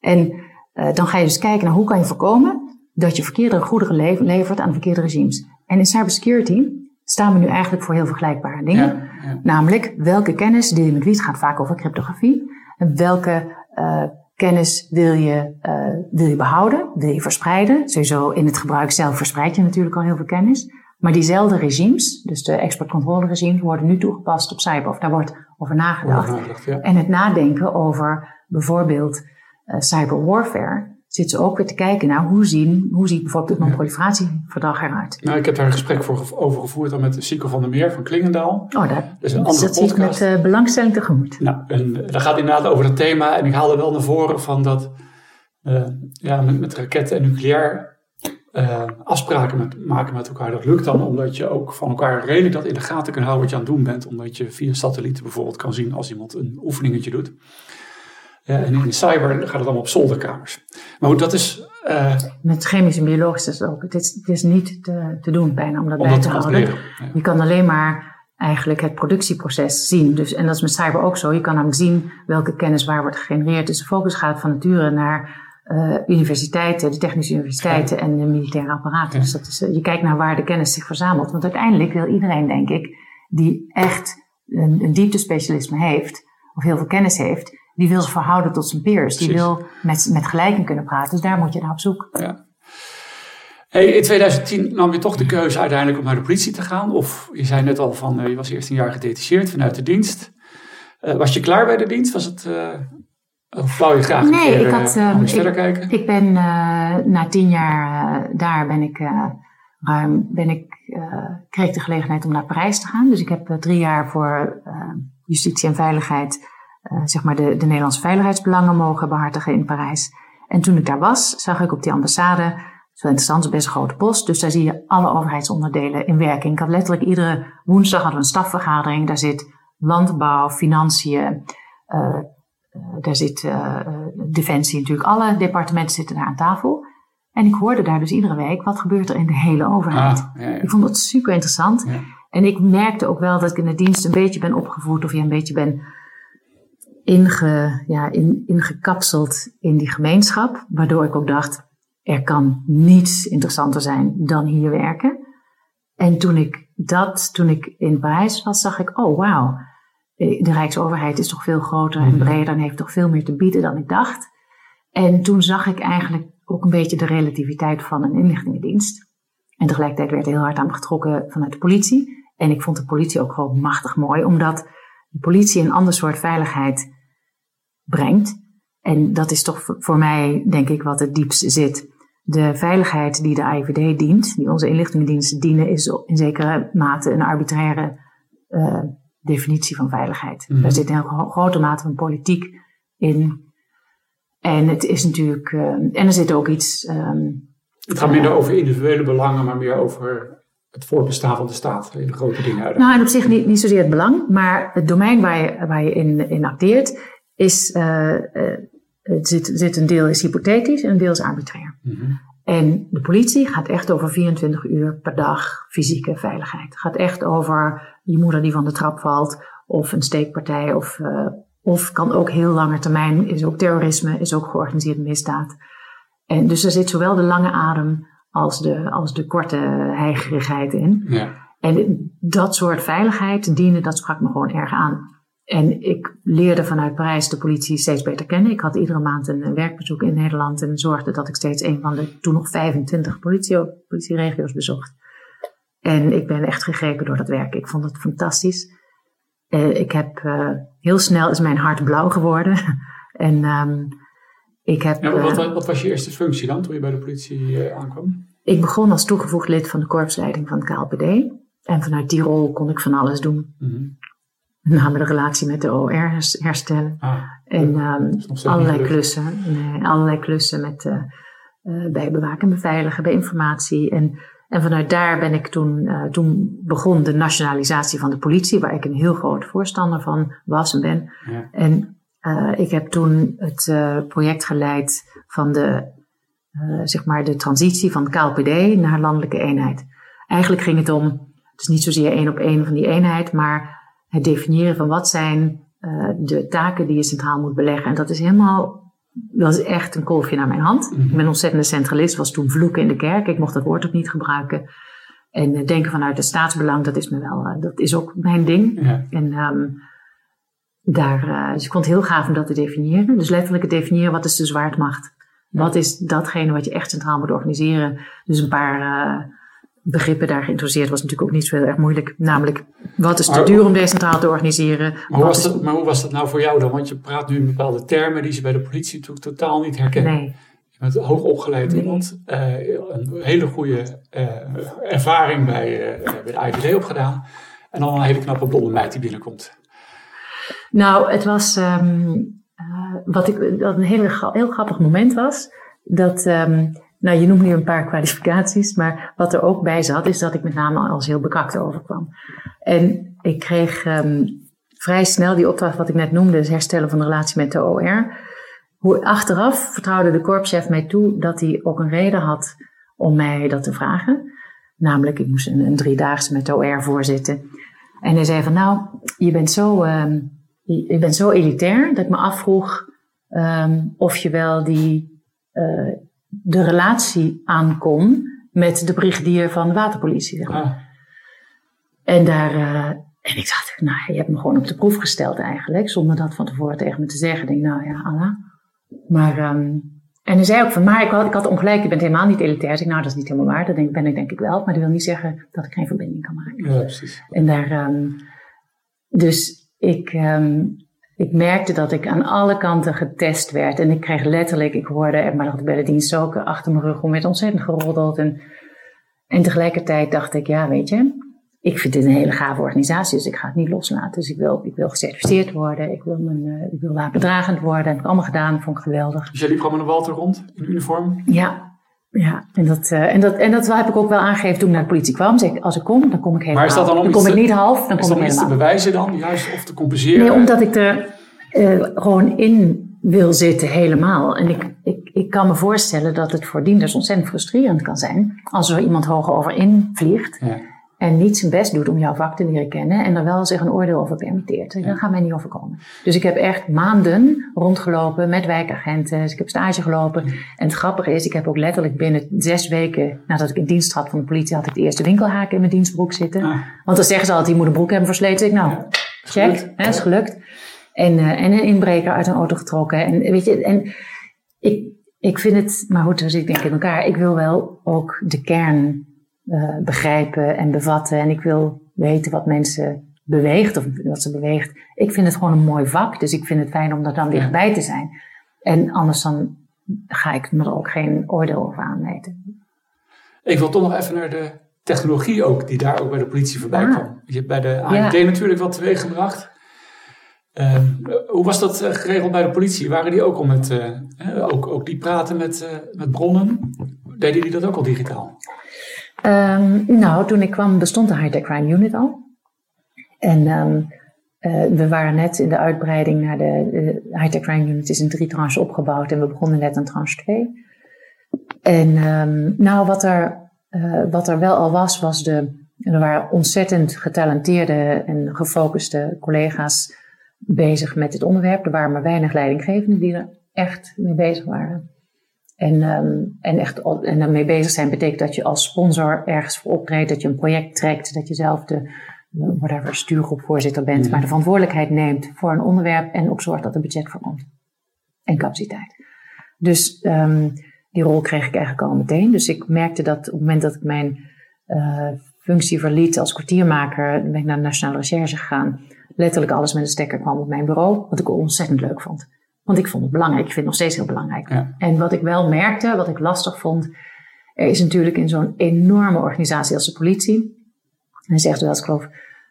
En uh, dan ga je dus kijken naar hoe kan je voorkomen dat je verkeerde goederen levert aan verkeerde regimes. En in cybersecurity staan we nu eigenlijk voor heel vergelijkbare dingen. Ja, ja. Namelijk, welke kennis deel je met wie? Het gaat vaak over cryptografie. En welke uh, kennis wil je, uh, wil je behouden? Wil je verspreiden? Sowieso in het gebruik zelf verspreid je natuurlijk al heel veel kennis. Maar diezelfde regimes, dus de exportcontroleregimes, worden nu toegepast op cyber. Of daar wordt over nagedacht. Over nagedacht, ja. En het nadenken over bijvoorbeeld cyberwarfare zit ze ook weer te kijken naar hoe, zien, hoe ziet bijvoorbeeld het non-proliferatieverdrag eruit. Nou, ik heb daar een gesprek voor, over gevoerd dan met Sico van der Meer van Klingendaal. Oh, dat, is een andere dat zie ik met uh, belangstelling tegemoet. Nou, en dat gaat inderdaad over het thema. En ik haalde wel naar voren van dat uh, ja, met, met raketten en nucleair uh, afspraken met, maken met elkaar. Dat lukt dan omdat je ook van elkaar redelijk dat in de gaten kan houden wat je aan het doen bent. Omdat je via satellieten bijvoorbeeld kan zien als iemand een oefeningetje doet. Uh, en in cyber gaat het allemaal op zolderkamers. Maar goed, dat is... Uh, met chemisch en biologisch is het ook. Het is, het is niet te, te doen bijna om dat om bij te houden. Ja. Je kan alleen maar eigenlijk het productieproces zien. Dus, en dat is met cyber ook zo. Je kan namelijk zien welke kennis waar wordt gegenereerd. Dus de focus gaat van nature naar uh, universiteiten, de technische universiteiten en de militaire apparaten. Dus dat is, uh, je kijkt naar waar de kennis zich verzamelt. Want uiteindelijk wil iedereen, denk ik, die echt een, een dieptespecialisme heeft, of heel veel kennis heeft, die wil zich verhouden tot zijn peers. Die wil met, met gelijken kunnen praten. Dus daar moet je naar op zoek. Ja. Hey, in 2010 nam je toch de keuze uiteindelijk om naar de politie te gaan. Of je zei net al van, uh, je was eerst een jaar gedetacheerd vanuit de dienst. was je klaar bij de dienst? Was het of wou je graag nee, keer, ik had, uh, ik, verder kijken? Ik ben uh, na tien jaar uh, daar ben ik ruim ben ik kreeg ik de gelegenheid om naar Parijs te gaan. Dus ik heb drie jaar voor justitie en veiligheid zeg maar de, de Nederlandse veiligheidsbelangen mogen behartigen in Parijs. En toen ik daar was, zag ik op die ambassade, is wel interessant, is best een grote post, dus daar zie je alle overheidsonderdelen in werking. Ik had letterlijk iedere woensdag hadden we een stafvergadering, daar zit landbouw, financiën, uh, daar zit uh, Defensie natuurlijk, alle departementen zitten daar aan tafel. En ik hoorde daar dus iedere week, wat gebeurt er in de hele overheid? Ah, ja, ja. Ik vond dat super interessant. Ja. En ik merkte ook wel dat ik in de dienst een beetje ben opgevoed, of je een beetje ben inge, ja, in, ingekapseld in die gemeenschap. Waardoor ik ook dacht, er kan niets interessanter zijn dan hier werken. En toen ik dat, toen ik in Parijs was, zag ik, oh wauw eh, de Rijksoverheid is toch veel groter en mhm. breder en heeft toch veel meer te bieden dan ik dacht. En toen zag ik eigenlijk ook een beetje de relativiteit van een inlichtingendienst. En tegelijkertijd werd er heel hard aan getrokken vanuit de politie. En ik vond de politie ook gewoon machtig mooi, omdat de politie een ander soort veiligheid brengt. En dat is toch voor mij, denk ik, wat het diepst zit. De veiligheid die de IVD dient, die onze inlichtingendiensten dienen, is in zekere mate een arbitraire uh, definitie van veiligheid. Mm. Daar zit een grote mate van politiek in. En het is natuurlijk. Uh, en er zit ook iets. Um, het gaat minder over individuele belangen, maar meer over het voortbestaan van de staat. de grote dingen uit. Nou, en op zich niet, niet zozeer het belang, maar het domein waar je, waar je in, in acteert is. Uh, uh, het zit, zit een deel is hypothetisch en een deel is arbitrair. Mm -hmm. En de politie gaat echt over 24 uur per dag fysieke veiligheid. Het gaat echt over je moeder die van de trap valt, of een steekpartij, of, uh, of kan ook heel lange termijn, is ook terrorisme, is ook georganiseerde misdaad. En dus er zit zowel de lange adem als de, als de korte heigerigheid in. Ja. En dat soort veiligheid dienen, dat sprak me gewoon erg aan. En ik leerde vanuit Parijs de politie steeds beter kennen. Ik had iedere maand een werkbezoek in Nederland en zorgde dat ik steeds een van de toen nog 25 politie, politieregio's bezocht. En ik ben echt gegrepen door dat werk. Ik vond het fantastisch. Uh, ik heb uh, heel snel is mijn hart blauw geworden. (laughs) en um, ik heb. Ja, wat, wat, was je eerste functie dan toen je bij de politie aankwam? Ik begon als toegevoegd lid van de korpsleiding van het KLPD. En vanuit die rol kon ik van alles doen. Mm -hmm. Met name de relatie met de OR herstellen. Ah, en um, allerlei klussen. Nee, allerlei klussen met uh, uh, bij bewaken en beveiligen, bij informatie. En, en vanuit daar ben ik toen, uh, toen begon de nationalisatie van de politie, waar ik een heel groot voorstander van was en ben. Ja. En ik heb toen het project geleid van de, zeg maar de transitie van KLPD naar landelijke eenheid. Eigenlijk ging het om, het is niet zozeer één op één van die eenheid, maar het definiëren van wat zijn uh, de taken die je centraal moet beleggen. En dat is helemaal, dat is echt een kolfje naar mijn hand. Mm-hmm. Ik ben ontzettende centralist, was toen vloeken in de kerk. Ik mocht dat woord ook niet gebruiken. En uh, denken vanuit het staatsbelang, dat is me wel, uh, dat is ook mijn ding. Ja. En um, daar, dus ik vond het heel gaaf om dat te definiëren. Dus letterlijk het definiëren, wat is de zwaardmacht? Ja. Wat is datgene wat je echt centraal moet organiseren? Dus een paar begrippen daar geïntroduceerd. was natuurlijk ook niet zo heel erg moeilijk. Namelijk, wat is te duur om decentraal te organiseren? Maar hoe, was dat, maar hoe was dat nou voor jou dan? Want je praat nu in bepaalde termen die ze bij de politie natuurlijk totaal niet herkennen. Nee. Je bent hoog opgeleid iemand, uh, een hele goede uh, ervaring bij, uh, bij de IVD opgedaan. En dan een hele knappe blonde meid die binnenkomt. Nou, het was um, wat ik, wat een hele, heel grappig moment was. Dat um, nou, je noemt nu een paar kwalificaties, maar wat er ook bij zat, is dat ik met name als heel bekakt overkwam. En ik kreeg um, vrij snel die opdracht, wat ik net noemde, het herstellen van de relatie met de OR. Hoe, achteraf vertrouwde de korpschef mij toe dat hij ook een reden had om mij dat te vragen. Namelijk, ik moest een, een driedaagse met de OR voorzitten. En hij zei van, nou, je bent zo, um, je, bent zo elitair dat ik me afvroeg um, of je wel die... Uh, de relatie aankon met de brigadier van de waterpolitie. Zeg maar. ah. En daar, uh, en ik dacht, nou, je hebt me gewoon op de proef gesteld eigenlijk, zonder dat van tevoren tegen me te zeggen. Ik denk, nou ja, Allah. Maar, um, en hij zei ook van, maar ik had, ik had ongelijk, je bent helemaal niet elitair. Ik zei, nou, dat is niet helemaal waar, dat denk, ben ik denk ik wel. Maar dat wil niet zeggen dat ik geen verbinding kan maken. Ja, precies. En daar, um, dus ik, um, ik merkte dat ik aan alle kanten getest werd. En ik kreeg letterlijk, ik hoorde, maar dat bij de dienst ook, achter mijn rug om met ontzettend geroddeld. En, en tegelijkertijd dacht ik, ja, weet je, ik vind dit een hele gave organisatie, dus ik ga het niet loslaten. Dus ik wil, ik wil gecertificeerd worden, ik wil, mijn, uh, ik wil laagbedragend worden. Dat heb ik allemaal gedaan, vond ik geweldig. Dus jij liep gewoon met een Walter rond in uniform? Ja, ja, en dat, uh, en, dat, en dat heb ik ook wel aangegeven toen ik naar de politie kwam. Zeg als ik kom, dan kom ik helemaal. Maar is dat dan, om dan kom ik niet half, dan kom ik helemaal. Is dat te bewijzen dan, juist, of te compenseren? Nee, omdat ik er uh, gewoon in wil zitten helemaal. En ik, ik, ik kan me voorstellen dat het voor dienders ontzettend frustrerend kan zijn als er iemand hoger over invliegt. Ja. En niet zijn best doet om jouw vak te leren kennen en er wel zich een oordeel over permitteert. Ja. Dat gaat mij niet overkomen. Dus ik heb echt maanden rondgelopen met wijkagenten. Dus ik heb stage gelopen. En het grappige is, ik heb ook letterlijk binnen zes weken nadat ik in dienst trad van de politie, had ik de eerste winkelhaken in mijn dienstbroek zitten. Ah. Want dan zeggen ze altijd, je moet een broek hebben versleten. Ik, nou, check, hè, is gelukt. En, uh, en een inbreker uit een auto getrokken. En weet je, en ik, ik vind het, maar goed, dus ik denk in elkaar. Ik wil wel ook de kern uh, begrijpen en bevatten. En ik wil weten wat mensen beweegt of wat ze beweegt. Ik vind het gewoon een mooi vak, dus ik vind het fijn om er dan dichtbij te zijn. En anders dan ga ik me er ook geen oordeel over aanmeten. Ik wil toch nog even naar de technologie ook, die daar ook bij de politie voorbij ah. kwam. Je hebt bij de ja. natuurlijk wat teweeg gebracht. Uh, hoe was dat uh, geregeld bij de politie? Waren die ook al met, uh, ook, ook die praten met, met bronnen? Deden die dat ook al digitaal? Um, nou, toen ik kwam bestond de High-Tech Crime Unit al. En um, we waren net in de uitbreiding naar de, de High-Tech Crime Unit is in drie tranches opgebouwd en we begonnen net aan tranche 2. En um, nou, wat er, wat er wel al was, was de, er waren ontzettend getalenteerde en gefocuste collega's bezig met dit onderwerp. Er waren maar weinig leidinggevenden die er echt mee bezig waren. En, um, en, echt, en daarmee bezig zijn betekent dat je als sponsor ergens voor optreedt, dat je een project trekt, dat je zelf de whatever, stuurgroepvoorzitter bent, maar de verantwoordelijkheid neemt voor een onderwerp en ook zorgt dat er budget voor komt. En capaciteit. Dus um, die rol kreeg ik eigenlijk al meteen. Dus ik merkte dat op het moment dat ik mijn uh, functie verliet als kwartiermaker, ben ik naar de Nationale Recherche gegaan letterlijk alles met een stekker kwam op mijn bureau. Wat ik ontzettend leuk vond. Want ik vond het belangrijk. Ik vind het nog steeds heel belangrijk. Ja. En wat ik wel merkte, wat ik lastig vond. Er is natuurlijk in zo'n enorme organisatie als de politie. En zegt wel, ik geloof,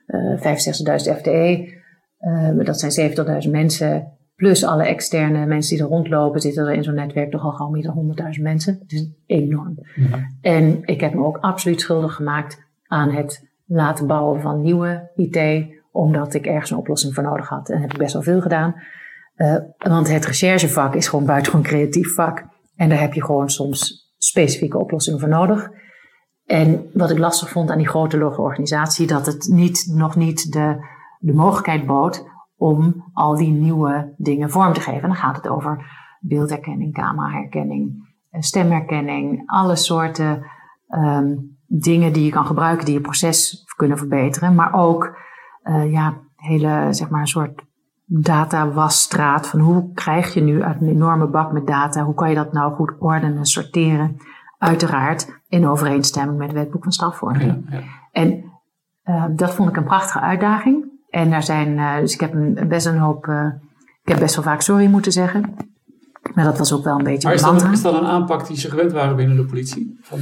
uh, 65.000 FTE. Uh, dat zijn 70.000 mensen. Plus alle externe mensen die er rondlopen, zitten er in zo'n netwerk toch al gewoon meer dan 100.000 mensen. Het is enorm. Ja. En ik heb me ook absoluut schuldig gemaakt aan het laten bouwen van nieuwe IT, omdat ik ergens een oplossing voor nodig had. En heb ik best wel veel gedaan. Uh, want het recherchevak is gewoon buitengewoon creatief vak. En daar heb je gewoon soms specifieke oplossingen voor nodig. En wat ik lastig vond aan die grote organisatie, dat het niet, nog niet de, de mogelijkheid bood om al die nieuwe dingen vorm te geven. En dan gaat het over beeldherkenning, cameraherkenning, eh, stemherkenning, alle soorten um, dingen die je kan gebruiken die je proces kunnen verbeteren. Maar ook uh, ja, hele, zeg maar, een soort data-wasstraat. Van hoe krijg je nu uit een enorme bak met data, hoe kan je dat nou goed ordenen, sorteren? Uiteraard in overeenstemming met het wetboek van strafvorming. Ja, ja. En uh, dat vond ik een prachtige uitdaging. En daar zijn, uh, dus ik heb een, best een hoop, uh, ik heb best wel vaak sorry moeten zeggen. Maar dat was ook wel een beetje maar is dat, is dat een aanpak die ze gewend waren binnen de politie? Van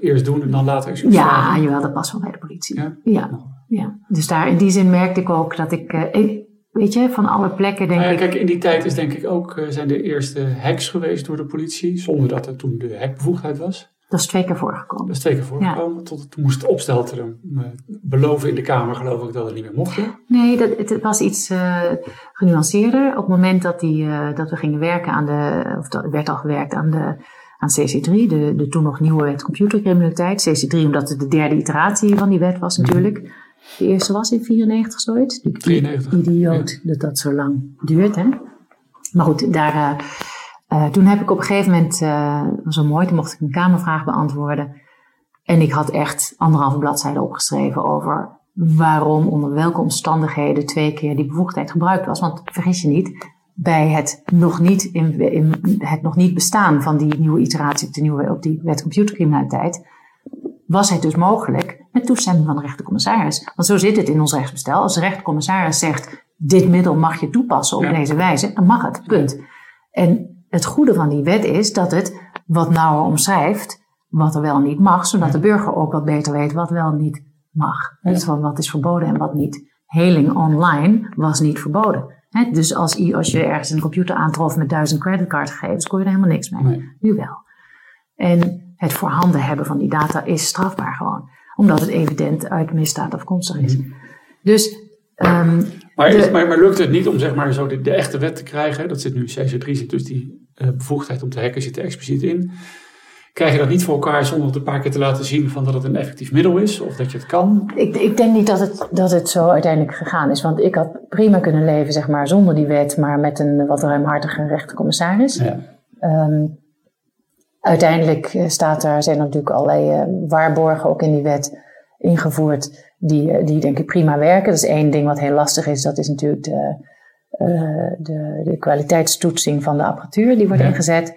eerst doen en dan later excuus Ja, jawel, dat past wel bij de politie. Ja? Ja, ja. Dus daar in die zin merkte ik ook dat ik, ik weet je, van alle plekken denk nou ja, ik... Kijk, in die tijd is denk ik ook, zijn de eerste hacks geweest door de politie, zonder dat er toen de hackbevoegdheid was. Dat is twee keer voorgekomen. Dat is twee keer voorgekomen. Tot, toen moest het opstelten beloven in de Kamer, geloof ik, dat het niet meer mocht. Nee, dat, het was iets uh, genuanceerder. Op het moment dat, die, uh, dat we gingen werken aan de, of dat werd al gewerkt aan, de, aan CC3, de, de toen nog nieuwe wet computercriminaliteit. CC3 omdat het de derde iteratie van die wet was mhm. natuurlijk. De eerste was in 94 zoiets. 93. Idioot dat dat zo lang duurt, hè. Maar goed, daar... Uh, uh, toen heb ik op een gegeven moment, uh, was zo mooi, toen mocht ik een kamervraag beantwoorden. En ik had echt anderhalve bladzijde opgeschreven over waarom, onder welke omstandigheden twee keer die bevoegdheid gebruikt was. Want vergis je niet, bij het nog niet, in, in het nog niet bestaan van die nieuwe iteratie op, de nieuwe, op die wet computercriminaliteit, was het dus mogelijk met toestemming van de rechtercommissaris. Want zo zit het in ons rechtsbestel. Als de rechtercommissaris zegt, dit middel mag je toepassen op deze wijze, dan mag het, punt. En het goede van die wet is dat het wat nauwer omschrijft wat er wel niet mag, zodat de burger ook wat beter weet wat wel niet mag. Dus van wat is verboden en wat niet. Heling online was niet verboden. dus als, als je ergens een computer aantrof met duizend creditcardgegevens, kon je er helemaal niks mee. Nu wel. En het voorhanden hebben van die data is strafbaar gewoon. Omdat het evident uit misdaad afkomstig is. Mhm. Dus um, maar, maar, maar, lukt het niet om zeg maar, zo de, de, echte wet te krijgen? Dat zit nu CC3, zit dus die uh, bevoegdheid om te hacken zit er expliciet in. Krijg je dat niet voor elkaar zonder het een paar keer te laten zien van dat het een effectief middel is of dat je het kan? Ik, ik denk niet dat het, dat het zo uiteindelijk gegaan is. Want ik had prima kunnen leven zeg maar, zonder die wet, maar met een wat ruimhartige rechtercommissaris. Ja. Um, uiteindelijk eh, staat daar, zijn er natuurlijk allerlei uh, waarborgen ook in die wet ingevoerd die, eh, die denk ik prima werken. Dat is één ding wat heel lastig is. Dat is natuurlijk de, de, de kwaliteitstoetsing van de apparatuur die wordt ingezet.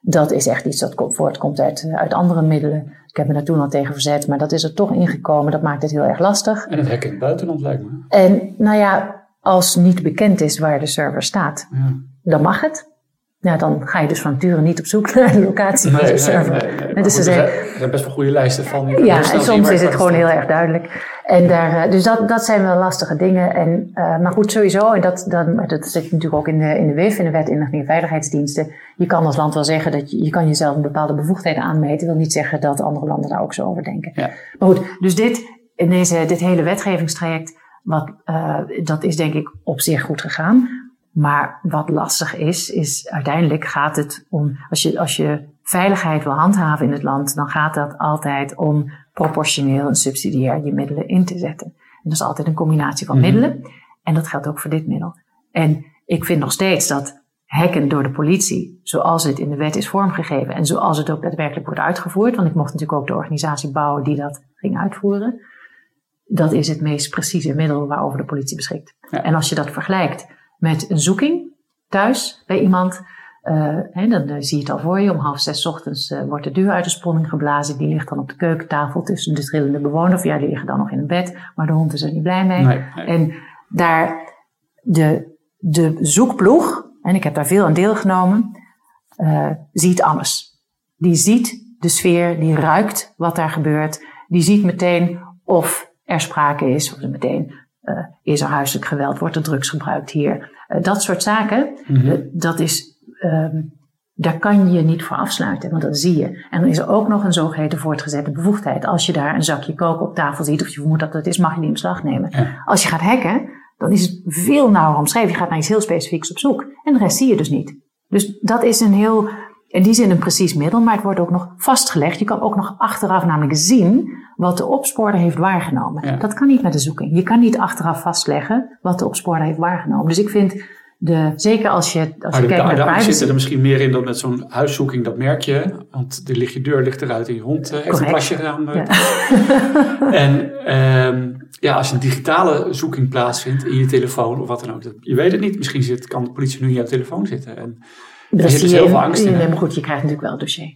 Dat is echt iets dat voortkomt uit, uit andere middelen. Ik heb me daar toen al tegen verzet, maar dat is er toch ingekomen. Dat maakt het heel erg lastig. En het hek in het buitenland lijkt me. En nou ja, als niet bekend is waar de server staat, ja. dan mag het. Ja, dan ga je dus van nature niet op zoek (laughs) naar de locatie van server. Nee, nee, dus er, zijn, best wel goede lijsten van. Ja, en soms is het gewoon heel erg duidelijk. En daar, eh, dus dat, dat zijn wel lastige dingen. En, uh, maar goed, sowieso, en dat, dat, dat zit natuurlijk ook in de, in de WIF, in de Wet Inlichting en Veiligheidsdiensten. Je kan als land wel zeggen dat je, je kan jezelf een bepaalde bevoegdheden aanmeten. Dat wil niet zeggen dat andere landen daar ook zo over denken. Ja. Maar goed, dus dit, in deze, dit hele wetgevingstraject, wat, uh, dat is denk ik op zich goed gegaan. Maar wat lastig is, is uiteindelijk gaat het om, als je, als je veiligheid wil handhaven in het land, dan gaat dat altijd om proportioneel en subsidiair je middelen in te zetten. En dat is altijd een combinatie van mhm. middelen. En dat geldt ook voor dit middel. En ik vind nog steeds dat hacken door de politie, zoals het in de wet is vormgegeven en zoals het ook daadwerkelijk wordt uitgevoerd, want ik mocht natuurlijk ook de organisatie bouwen die dat ging uitvoeren, dat is het meest precieze middel waarover de politie beschikt. En als je dat vergelijkt met een zoeking thuis bij iemand, uh, hè, dan uh, zie je het al voor je. Om half zes ochtends uh, wordt de deur uit de sponning geblazen. Die ligt dan op de keukentafel tussen de trillende bewoners. Of ja, die liggen dan nog in het bed. Maar de hond is er niet blij mee. Nee, nee. En daar de, de zoekploeg, en ik heb daar veel aan deelgenomen, ziet alles. Die ziet de sfeer, die ruikt wat daar gebeurt. Die ziet meteen of er sprake is, of er meteen is er huiselijk geweld, wordt er drugs gebruikt hier. dat soort zaken, mm -hmm. dat is um, daar kan je niet voor afsluiten, want dat zie je. En dan is er ook nog een zogeheten voortgezette bevoegdheid. Als je daar een zakje koken op tafel ziet, of je vermoedt dat het is, mag je die in beslag nemen. Als je gaat hacken, dan is het veel nauwer omschreven. Je gaat naar iets heel specifieks op zoek. En de rest zie je dus niet. Dus dat is een heel, in die zin een precies middel, maar het wordt ook nog vastgelegd. Je kan ook nog achteraf namelijk zien wat de opsporer heeft waargenomen. Dat kan niet met de zoeking. Je kan niet achteraf vastleggen wat de opsporer heeft waargenomen. Dus ik vind de, zeker als je, als je kijkt naar privacy. zit er misschien meer in dan met zo'n huiszoeking, dat merk je. Want de ligt je deur ligt eruit en je hond uh, heeft een plasje gedaan. Ja. (laughs) en um, ja, als een digitale zoeking plaatsvindt in je telefoon of wat dan ook. je weet het niet. Misschien zit, kan de politie nu in jouw telefoon zitten. En er zit dus heel veel angst in. Nee, maar goed, je krijgt natuurlijk wel het dossier.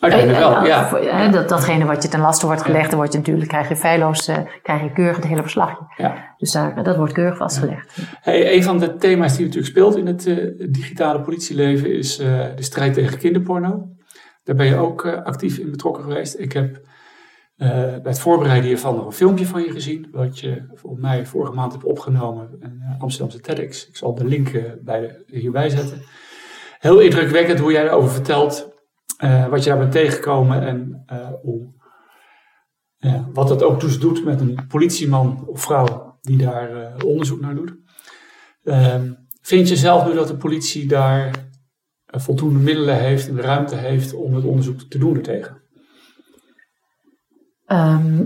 Uiteindelijk wel, Eh, ja. voor- hè, dat, datgene wat je ten laste wordt gelegd, dan word je natuurlijk, krijg je feilloos, eh, krijg je keurig het hele verslagje. ja. Dus daar, dat wordt keurig vastgelegd. Hey, een van de thema's die natuurlijk speelt in het eh, digitale politieleven is de strijd tegen kinderporno. Daar ben je ook actief in betrokken geweest. Ik heb bij het voorbereiden hiervan nog een filmpje van je gezien, wat je volgens mij vorige maand hebt opgenomen in Amsterdamse TEDx. Ik zal de link bij de, hierbij zetten. Heel indrukwekkend hoe jij erover vertelt, eh, wat je daar bent tegengekomen en eh, hoe, wat dat ook dus doet met een politieman of vrouw die daar eh, onderzoek naar doet. Ehm, vind je zelf nu dat de politie daar voldoende middelen heeft en de ruimte heeft om het onderzoek te doen ertegen? Ehm,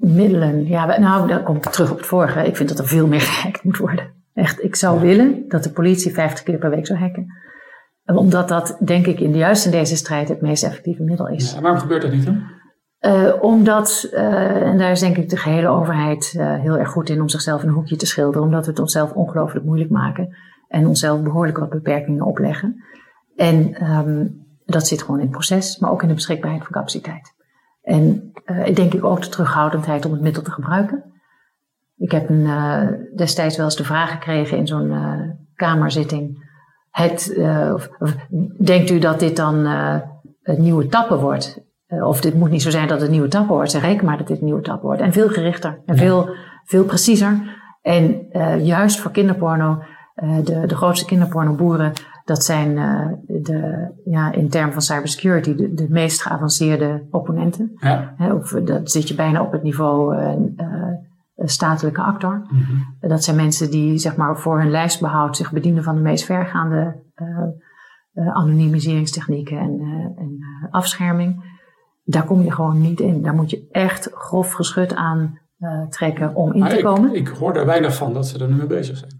middelen, ja, nou, daar kom ik terug op het vorige. Ik vind dat er veel meer (laughs) gehackt moet worden. Echt, ik zou Ja. willen dat de politie 50 keer per week zou hacken. Omdat dat, denk ik, in, juist in deze strijd het meest effectieve middel is. Ja, waarom gebeurt dat niet dan? Eh, omdat, eh, en daar is denk ik de gehele overheid eh, heel erg goed in om zichzelf in een hoekje te schilderen, omdat we het onszelf ongelooflijk moeilijk maken en onszelf behoorlijk wat beperkingen opleggen. En ehm, dat zit gewoon in het proces, maar ook in de beschikbaarheid van capaciteit. En ik denk ik ook de terughoudendheid om het middel te gebruiken. Ik heb een, destijds wel eens de vraag gekregen in zo'n kamerzitting. Het, eh, of, of denkt u dat dit dan eh, het nieuwe tappen wordt? Eh, of dit moet niet zo zijn dat het nieuwe tappen wordt. Zeg reken maar dat dit nieuwe tappen wordt. En veel gerichter en Ja. veel, veel preciezer. En juist voor kinderporno, de, de grootste kinderpornoboeren, dat zijn de, ja, in termen van cybersecurity de, de meest geavanceerde opponenten. Ja. Of, dat zit je bijna op het niveau statelijke actor. Mhm. Dat zijn mensen die zeg maar, voor hun lijstbehoud zich bedienen van de meest vergaande eh, eh, anonimiseringstechnieken en, eh, en eh, afscherming. Daar kom je gewoon niet in. Daar moet je echt grof geschut aan eh, trekken om in Maar te ik, komen. ik hoor daar weinig van dat ze er nu mee bezig zijn.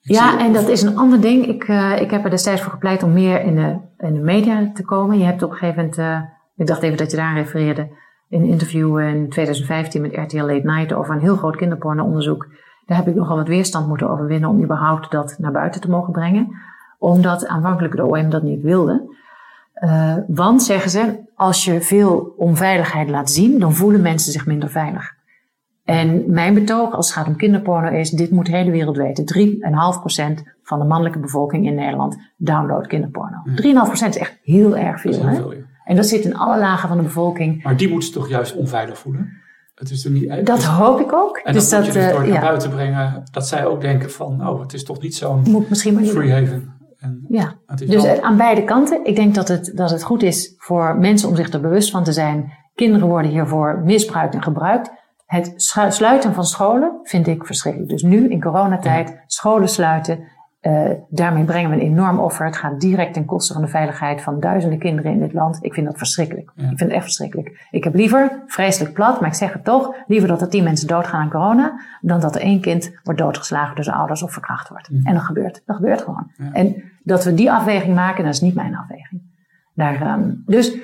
Ik Ja, en dat is een ander ding. Ik, eh, ik heb er destijds voor gepleit om meer in de, in de media te komen. Je hebt op een gegeven moment, eh, ik dacht even dat je daar refereerde, een interview in 2015 met RTL Late Night over een heel groot kinderporno-onderzoek. Daar heb ik nogal wat weerstand moeten overwinnen om überhaupt dat naar buiten te mogen brengen. Omdat aanvankelijk de OM dat niet wilde. Eh, want, zeggen ze, als je veel onveiligheid laat zien, dan voelen mensen zich minder veilig. En mijn betoog als het gaat om kinderporno is, dit moet de hele wereld weten. 3,5% van de mannelijke bevolking in Nederland downloadt kinderporno. 3,5% is echt heel erg veel. heel Hè? veel, ja. En dat zit in alle lagen van de bevolking. Maar die moeten ze toch juist onveilig voelen? Het is er niet, Dat hoop ik ook. en dus dat dat moet je dus eh, door naar ja, buiten brengen, dat zij ook denken van, oh, het is toch niet zo'n moet misschien maar niet free haven. En Ja, dus wel- aan beide kanten. Ik denk dat het, dat het goed is voor mensen om zich er bewust van te zijn. Kinderen worden hiervoor misbruikt en gebruikt. Het sluiten van scholen vind ik verschrikkelijk. Dus nu in coronatijd scholen sluiten. Eh, daarmee brengen we een enorm offer. Het gaat direct ten koste van de veiligheid van duizenden kinderen in dit land. Ik vind dat verschrikkelijk. Ja. Ik vind het echt verschrikkelijk. Ik heb liever, vreselijk plat, maar ik zeg het toch, liever dat er tien mensen doodgaan aan corona, dan dat er één kind wordt doodgeslagen door zijn ouders of verkracht wordt. En dat gebeurt. Dat gebeurt gewoon. Ja. En dat we die afweging maken, dat is niet mijn afweging. Daar, ehm, dus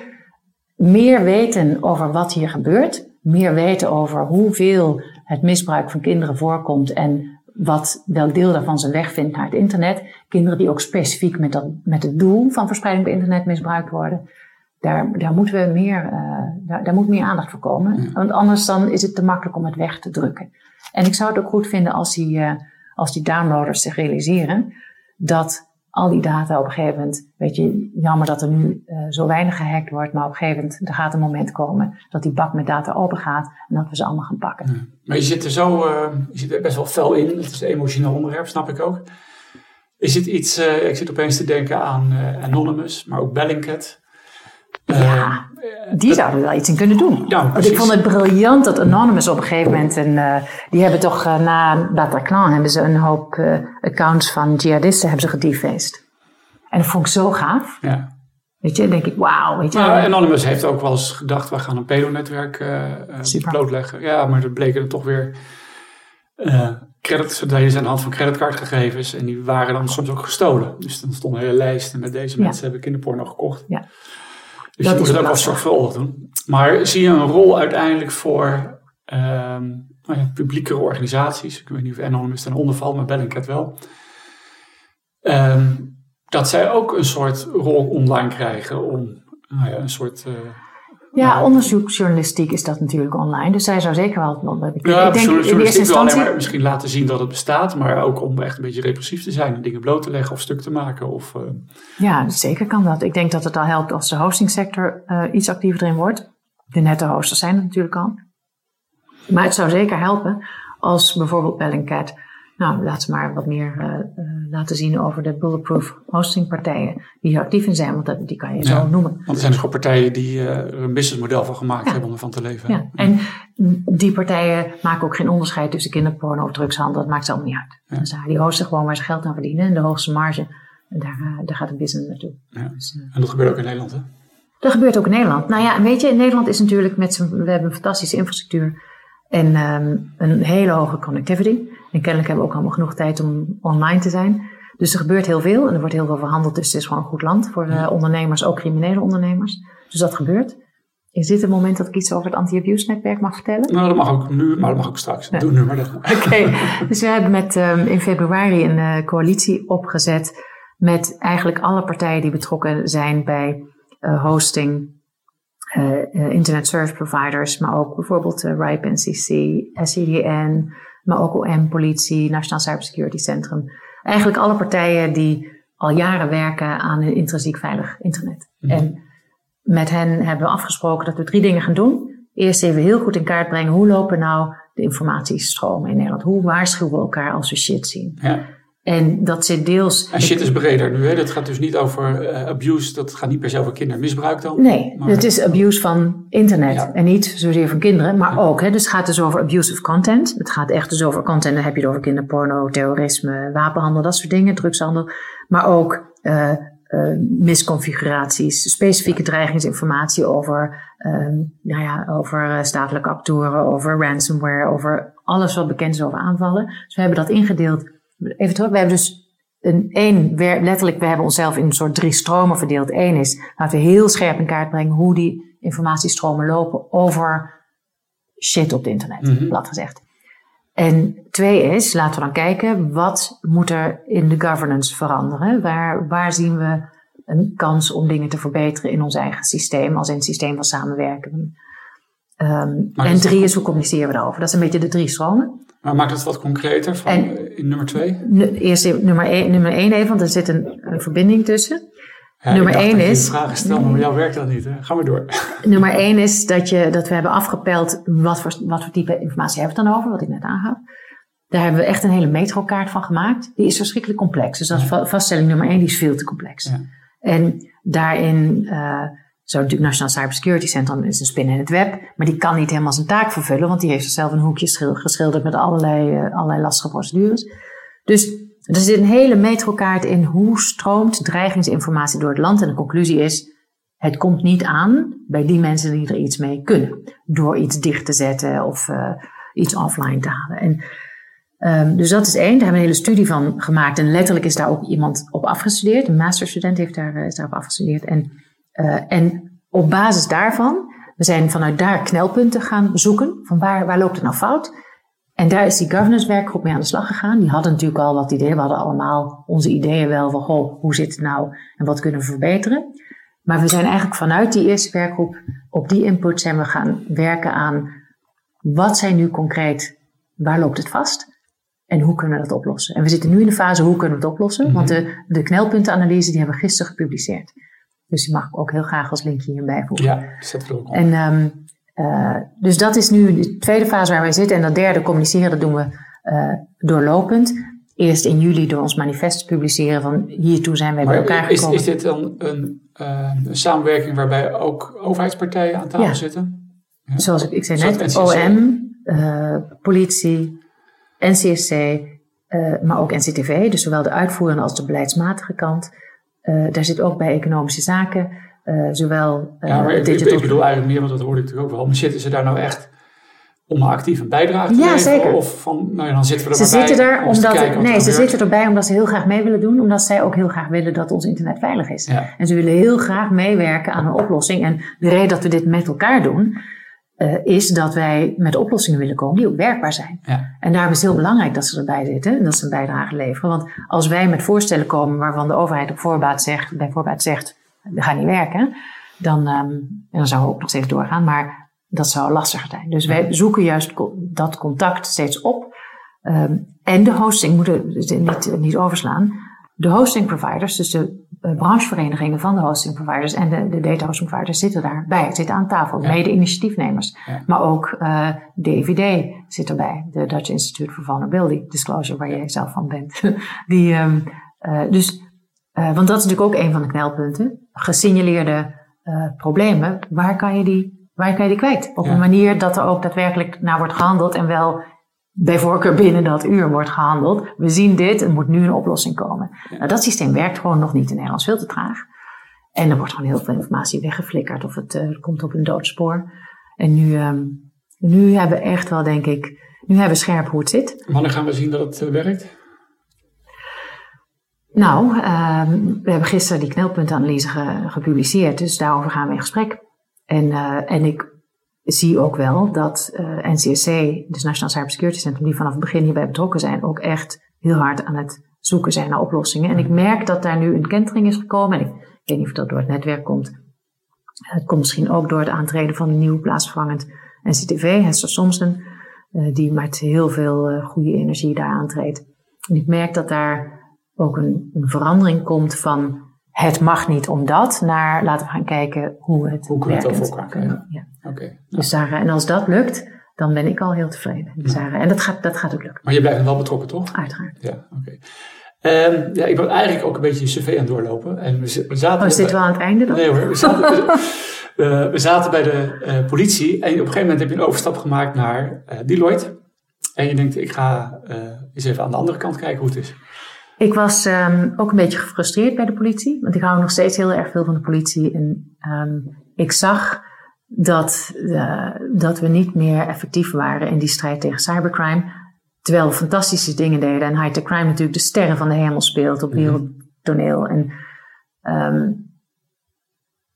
meer weten over wat hier gebeurt, meer weten over hoeveel het misbruik van kinderen voorkomt en wat, welk deel daarvan zijn weg vindt naar het internet. Kinderen die ook specifiek met, dat, met het doel van verspreiding op internet misbruikt worden. Daar, daar moeten we meer, eh, daar, daar moet meer aandacht voor komen. Want anders dan is het te makkelijk om het weg te drukken. En ik zou het ook goed vinden als die, eh, als die downloaders zich realiseren dat al die data op een gegeven moment, weet je, jammer dat er nu eh, zo weinig gehackt wordt, maar op een gegeven moment, er gaat een moment komen dat die bak met data open gaat en dat we ze allemaal gaan pakken. Maar je zit er zo, eh, je zit er best wel fel in. Het is een emotioneel onderwerp, snap ik ook. Is het iets, eh, ik zit opeens te denken aan Anonymous, maar ook Bellingcat. Ja, die zouden er wel iets in kunnen doen. Ja, Want ik vond het briljant dat Anonymous op een gegeven moment, een, eh, die hebben toch eh, na Bataclan hebben ze een hoop eh, accounts van jihadisten hebben ze gedefaced. En dat vond ik zo gaaf. ja. Weet je, dan denk ik, wauw, weet je. Maar Anonymous heeft ook wel eens gedacht, we gaan een pedonetwerk blootleggen. Ja, maar dat bleken er toch weer credit, ze deden ze aan de hand van creditcardgegevens en die waren dan soms ook gestolen. Dus dan stonden hele lijsten met deze Ja. mensen hebben kinderporno gekocht. Ja. Dus Dat je moet het ook wel zorgvuldig doen. Maar zie je een rol uiteindelijk voor ja, publiekere organisaties? Ik weet niet of Anonymous onder valt, maar Bellingcat wel. Ehm, dat zij ook een soort rol online krijgen om Nou ja, een soort... Uh, ja, onderzoeksjournalistiek is dat natuurlijk online. Dus zij zou zeker wel... Ja, ik denk in de eerste instantie... alleen maar misschien laten zien dat het bestaat. Maar ook om echt een beetje repressief te zijn. En dingen bloot te leggen of stuk te maken. Of, uh... Ja, zeker kan dat. Ik denk dat het al helpt als de hostingsector uh, iets actiever erin wordt. De nette hosters zijn er natuurlijk al. Maar het zou zeker helpen als bijvoorbeeld Bellingcat nou, laat ze maar wat meer uh, laten zien over de bulletproof hostingpartijen die hier actief in zijn, want dat, die kan je zo noemen. Want er zijn dus gewoon partijen die uh, er een businessmodel van gemaakt hebben om ervan te leven. Ja. en die partijen maken ook geen onderscheid tussen kinderporno of drugshandel, dat maakt ze allemaal niet uit. Dus, die hosten gewoon waar ze geld aan verdienen en de hoogste marge, daar, daar gaat de business naartoe. Dus, en dat gebeurt ook in Nederland, hè? Dat gebeurt ook in Nederland. Nou ja, weet je, in Nederland is natuurlijk met z'n, we hebben een fantastische infrastructuur en um, een hele hoge connectivity. En kennelijk hebben we ook allemaal genoeg tijd om online te zijn. Dus er gebeurt heel veel en er wordt heel veel verhandeld. Dus het is gewoon een goed land voor uh, ondernemers, ook criminele ondernemers. Dus dat gebeurt. Is dit het moment dat ik iets over het anti-abuse netwerk mag vertellen? Nou, dat mag ook nu, maar dat mag ook straks. Ja. Doe nu maar dat. (laughs) Oké, dus we hebben met, um, in februari een uh, coalitie opgezet met eigenlijk alle partijen die betrokken zijn bij uh, hosting, uh, internet service providers, maar ook bijvoorbeeld RIPE NCC, SCDN, maar ook OM, politie, Nationaal Cybersecurity Centrum. Eigenlijk alle partijen die al jaren werken aan een intrinsiek veilig internet. Mhm. En met hen hebben we afgesproken dat we drie dingen gaan doen. Eerst even heel goed in kaart brengen hoe lopen nou de informatiestromen in Nederland? Hoe waarschuwen we elkaar als we shit zien? Ja. En dat zit deels. En shit is breder nu, hè? Dat gaat dus niet over uh, abuse, dat gaat niet per se over kindermisbruik dan. Nee, het is abuse van internet. En niet zozeer van kinderen, maar ook. Hè? Dus het gaat dus over abusive content. Het gaat echt dus over content, dan heb je het over kinderporno, terrorisme, wapenhandel, dat soort dingen, drugshandel. Maar ook uh, uh, misconfiguraties, specifieke dreigingsinformatie over, nou ja, over statelijke actoren, over ransomware, over alles wat bekend is over aanvallen. Dus we hebben dat ingedeeld even terug, we hebben dus een één, letterlijk, we hebben onszelf in een soort drie stromen verdeeld. Eén is, laten we heel scherp in kaart brengen hoe die informatiestromen lopen over shit op het internet, mm plat gezegd. En twee is, laten we dan kijken, wat moet er in de governance veranderen? Waar, waar zien we een kans om dingen te verbeteren in ons eigen systeem, als in het systeem van samenwerken? Um, en drie is, hoe communiceren we daarover? Dat zijn een beetje de drie stromen. Maar maakt het wat concreter van en, in nummer twee? Eerst nummer één, nummer één even, want er zit een, een verbinding tussen. Ja, nummer één is. vragen stellen, maar jou werkt dat niet. Hè? Ga maar door. (laughs) Nummer één is dat, je, dat we hebben afgepeld wat voor, wat voor type informatie hebben we dan over, wat ik net aangaf. Daar hebben we echt een hele metrokaart van gemaakt. Die is verschrikkelijk complex. Dus dat is vaststelling nummer één, die is veel te complex. Ja. En daarin uh, zo natuurlijk Nationaal Cybersecurity Centrum is een spin in het web, maar die kan niet helemaal zijn taak vervullen, want die heeft zichzelf een hoekje geschilderd met allerlei, uh, allerlei lastige procedures. Dus er zit een hele metrokaart in hoe stroomt dreigingsinformatie door het land. En de conclusie is, het komt niet aan bij die mensen die er iets mee kunnen. Door iets dicht te zetten of uh, iets offline te halen. En, um, dus dat is één. Daar hebben we een hele studie van gemaakt. En letterlijk is daar ook iemand op afgestudeerd. Een masterstudent heeft daar, is daarop afgestudeerd. En uh, en op basis daarvan, we zijn vanuit daar knelpunten gaan zoeken. Van waar, waar loopt het nou fout? En daar is die governance werkgroep mee aan de slag gegaan. Die hadden natuurlijk al wat ideeën. We hadden allemaal onze ideeën wel van, goh, hoe zit het nou en wat kunnen we verbeteren? Maar we zijn eigenlijk vanuit die eerste werkgroep, op die input zijn we gaan werken aan wat zijn nu concreet, waar loopt het vast? En hoe kunnen we dat oplossen? En we zitten nu in de fase, hoe kunnen we het oplossen? Want de, de knelpuntenanalyse, die hebben we gisteren gepubliceerd. Dus die mag ik ook heel graag als linkje hierbij voegen. Ja, zet er ook op. En, um, uh, dus dat is nu de tweede fase waar wij zitten. En dat derde, communiceren, dat doen we uh, doorlopend. Eerst in juli door ons manifest te publiceren van hiertoe zijn wij bij elkaar is, gekomen. Is dit dan een, uh, een samenwerking waarbij ook overheidspartijen aan tafel ja. zitten? Ja. Zoals ik, ik zei net, OM, politie, NCSC, maar ook NCTV. Dus zowel de uitvoerende als de beleidsmatige kant. Uh, daar zit ook bij economische zaken, uh, zowel uh, ja, maar ik, digital... ik, bedoel eigenlijk meer, want dat hoorde ik natuurlijk ook wel. Maar zitten ze daar nou echt om actief een bijdrage te ja, leveren? Zeker. Of van, nou ja, dan zitten we er ze maar zitten bij er omdat Nee, ze zitten erbij omdat ze heel graag mee willen doen. Omdat zij ook heel graag willen dat ons internet veilig is. Ja. En ze willen heel graag meewerken aan een oplossing. En de reden dat we dit met elkaar doen... Uh, is dat wij met oplossingen willen komen die ook werkbaar zijn. Ja. En daarom is het heel belangrijk dat ze erbij zitten en dat ze een bijdrage leveren. Want als wij met voorstellen komen waarvan de overheid op voorbaat zegt, bij voorbaat zegt, dat gaat niet werken, dan, en dan zouden we ook nog steeds doorgaan, maar dat zou lastiger zijn. Dus wij zoeken juist dat contact steeds op. Ehm, en de hosting moeten we niet, niet overslaan. De hosting providers, dus de uh, brancheverenigingen van de hosting providers en de, de data hosting providers zitten daarbij, zitten aan tafel, mede-initiatiefnemers. Maar ook uh, DVD zit erbij, de Dutch Institute for Vulnerability Disclosure, waar jij zelf van bent. (laughs) Die, um, uh, dus, want dat is natuurlijk ook een van de knelpunten. Gesignaleerde problemen, waar kan je die, waar kan je die kwijt? Op een manier dat er ook daadwerkelijk naar wordt gehandeld en wel bij voorkeur binnen dat uur wordt gehandeld. We zien dit, er moet nu een oplossing komen. Nou, dat systeem werkt gewoon nog niet in Nederland, veel te traag. En er wordt gewoon heel veel informatie weggeflikkerd of het uh, komt op een doodspoor. En nu, um, nu hebben we echt wel, denk ik, nu hebben we scherp hoe het zit. Wanneer gaan we zien dat het uh, werkt? Nou, um, we hebben gisteren die knelpuntenanalyse ge gepubliceerd, dus daarover gaan we in gesprek. En, uh, en ik zie ook wel dat uh, NCSC, dus National Cybersecurity Centrum, die vanaf het begin hierbij betrokken zijn, ook echt heel hard aan het zoeken zijn naar oplossingen. En ik merk dat daar nu een kentering is gekomen. En ik weet niet of dat door het netwerk komt. Het komt misschien ook door het aantreden van een nieuw plaatsvervangend NCTV, Hester Somsen, uh, die met heel veel uh, goede energie daar aantreedt. En ik merk dat daar ook een, een verandering komt van het mag niet omdat, naar laten we gaan kijken hoe het Hoe kunnen we het voor elkaar krijgen. Ja. Okay. Dus daar, en als dat lukt, dan ben ik al heel tevreden. Dus daar, en dat gaat, dat gaat ook lukken. Maar je blijft wel betrokken, toch? Uiteraard. Ja, oké. Okay. Um, ja, ik wil eigenlijk ook een beetje je cv aan het doorlopen. En we, we zaten oh, is dit bij, wel aan het einde dan? Nee hoor, we zaten, (laughs) we, we zaten bij de uh, politie. En op een gegeven moment heb je een overstap gemaakt naar uh, Deloitte. En je denkt, ik ga eens even aan de andere kant kijken hoe het is. Ik was um, ook een beetje gefrustreerd bij de politie, want ik hou nog steeds heel erg veel van de politie. En um, ik zag dat, uh, dat we niet meer effectief waren in die strijd tegen cybercrime. Terwijl we fantastische dingen deden en high-tech crime natuurlijk de sterren van de hemel speelt op wereldtoneel. En um,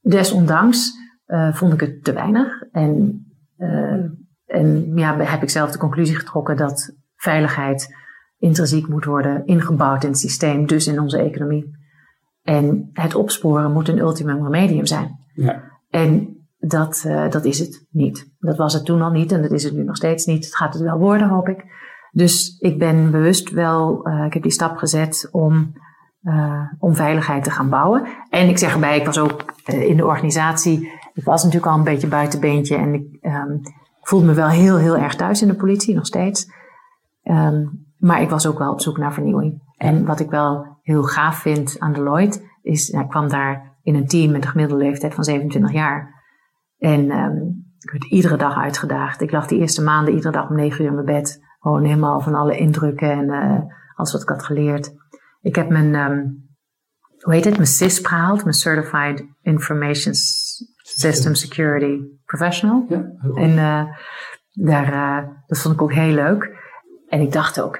desondanks uh, vond ik het te weinig. En, uh, en ja, heb ik zelf de conclusie getrokken dat veiligheid intrinsiek moet worden ingebouwd in het systeem, dus in onze economie. En het opsporen moet een ultimum remedium zijn. Ja. En dat, uh, dat is het niet. Dat was het toen al niet en dat is het nu nog steeds niet. Het gaat het wel worden, hoop ik. Dus ik ben bewust wel, uh, ik heb die stap gezet om, uh, om veiligheid te gaan bouwen. En ik zeg erbij, ik was ook in de organisatie, ik was natuurlijk al een beetje buitenbeentje en ik um, voelde me wel heel, heel erg thuis in de politie, nog steeds. Um, maar ik was ook wel op zoek naar vernieuwing. En wat ik wel heel gaaf vind aan Deloitte, is, nou, ik kwam daar in een team met een gemiddelde leeftijd van 27 jaar. En um, ik werd iedere dag uitgedaagd. Ik lag de eerste maanden iedere dag om 9 uur in mijn bed. Gewoon helemaal van alle indrukken en uh, alles wat ik had geleerd. Ik heb mijn, um, hoe heet het, mijn CISP gehaald, mijn Certified Information System Security Professional. Ja, en uh, daar, uh, dat vond ik ook heel leuk. En ik dacht ook,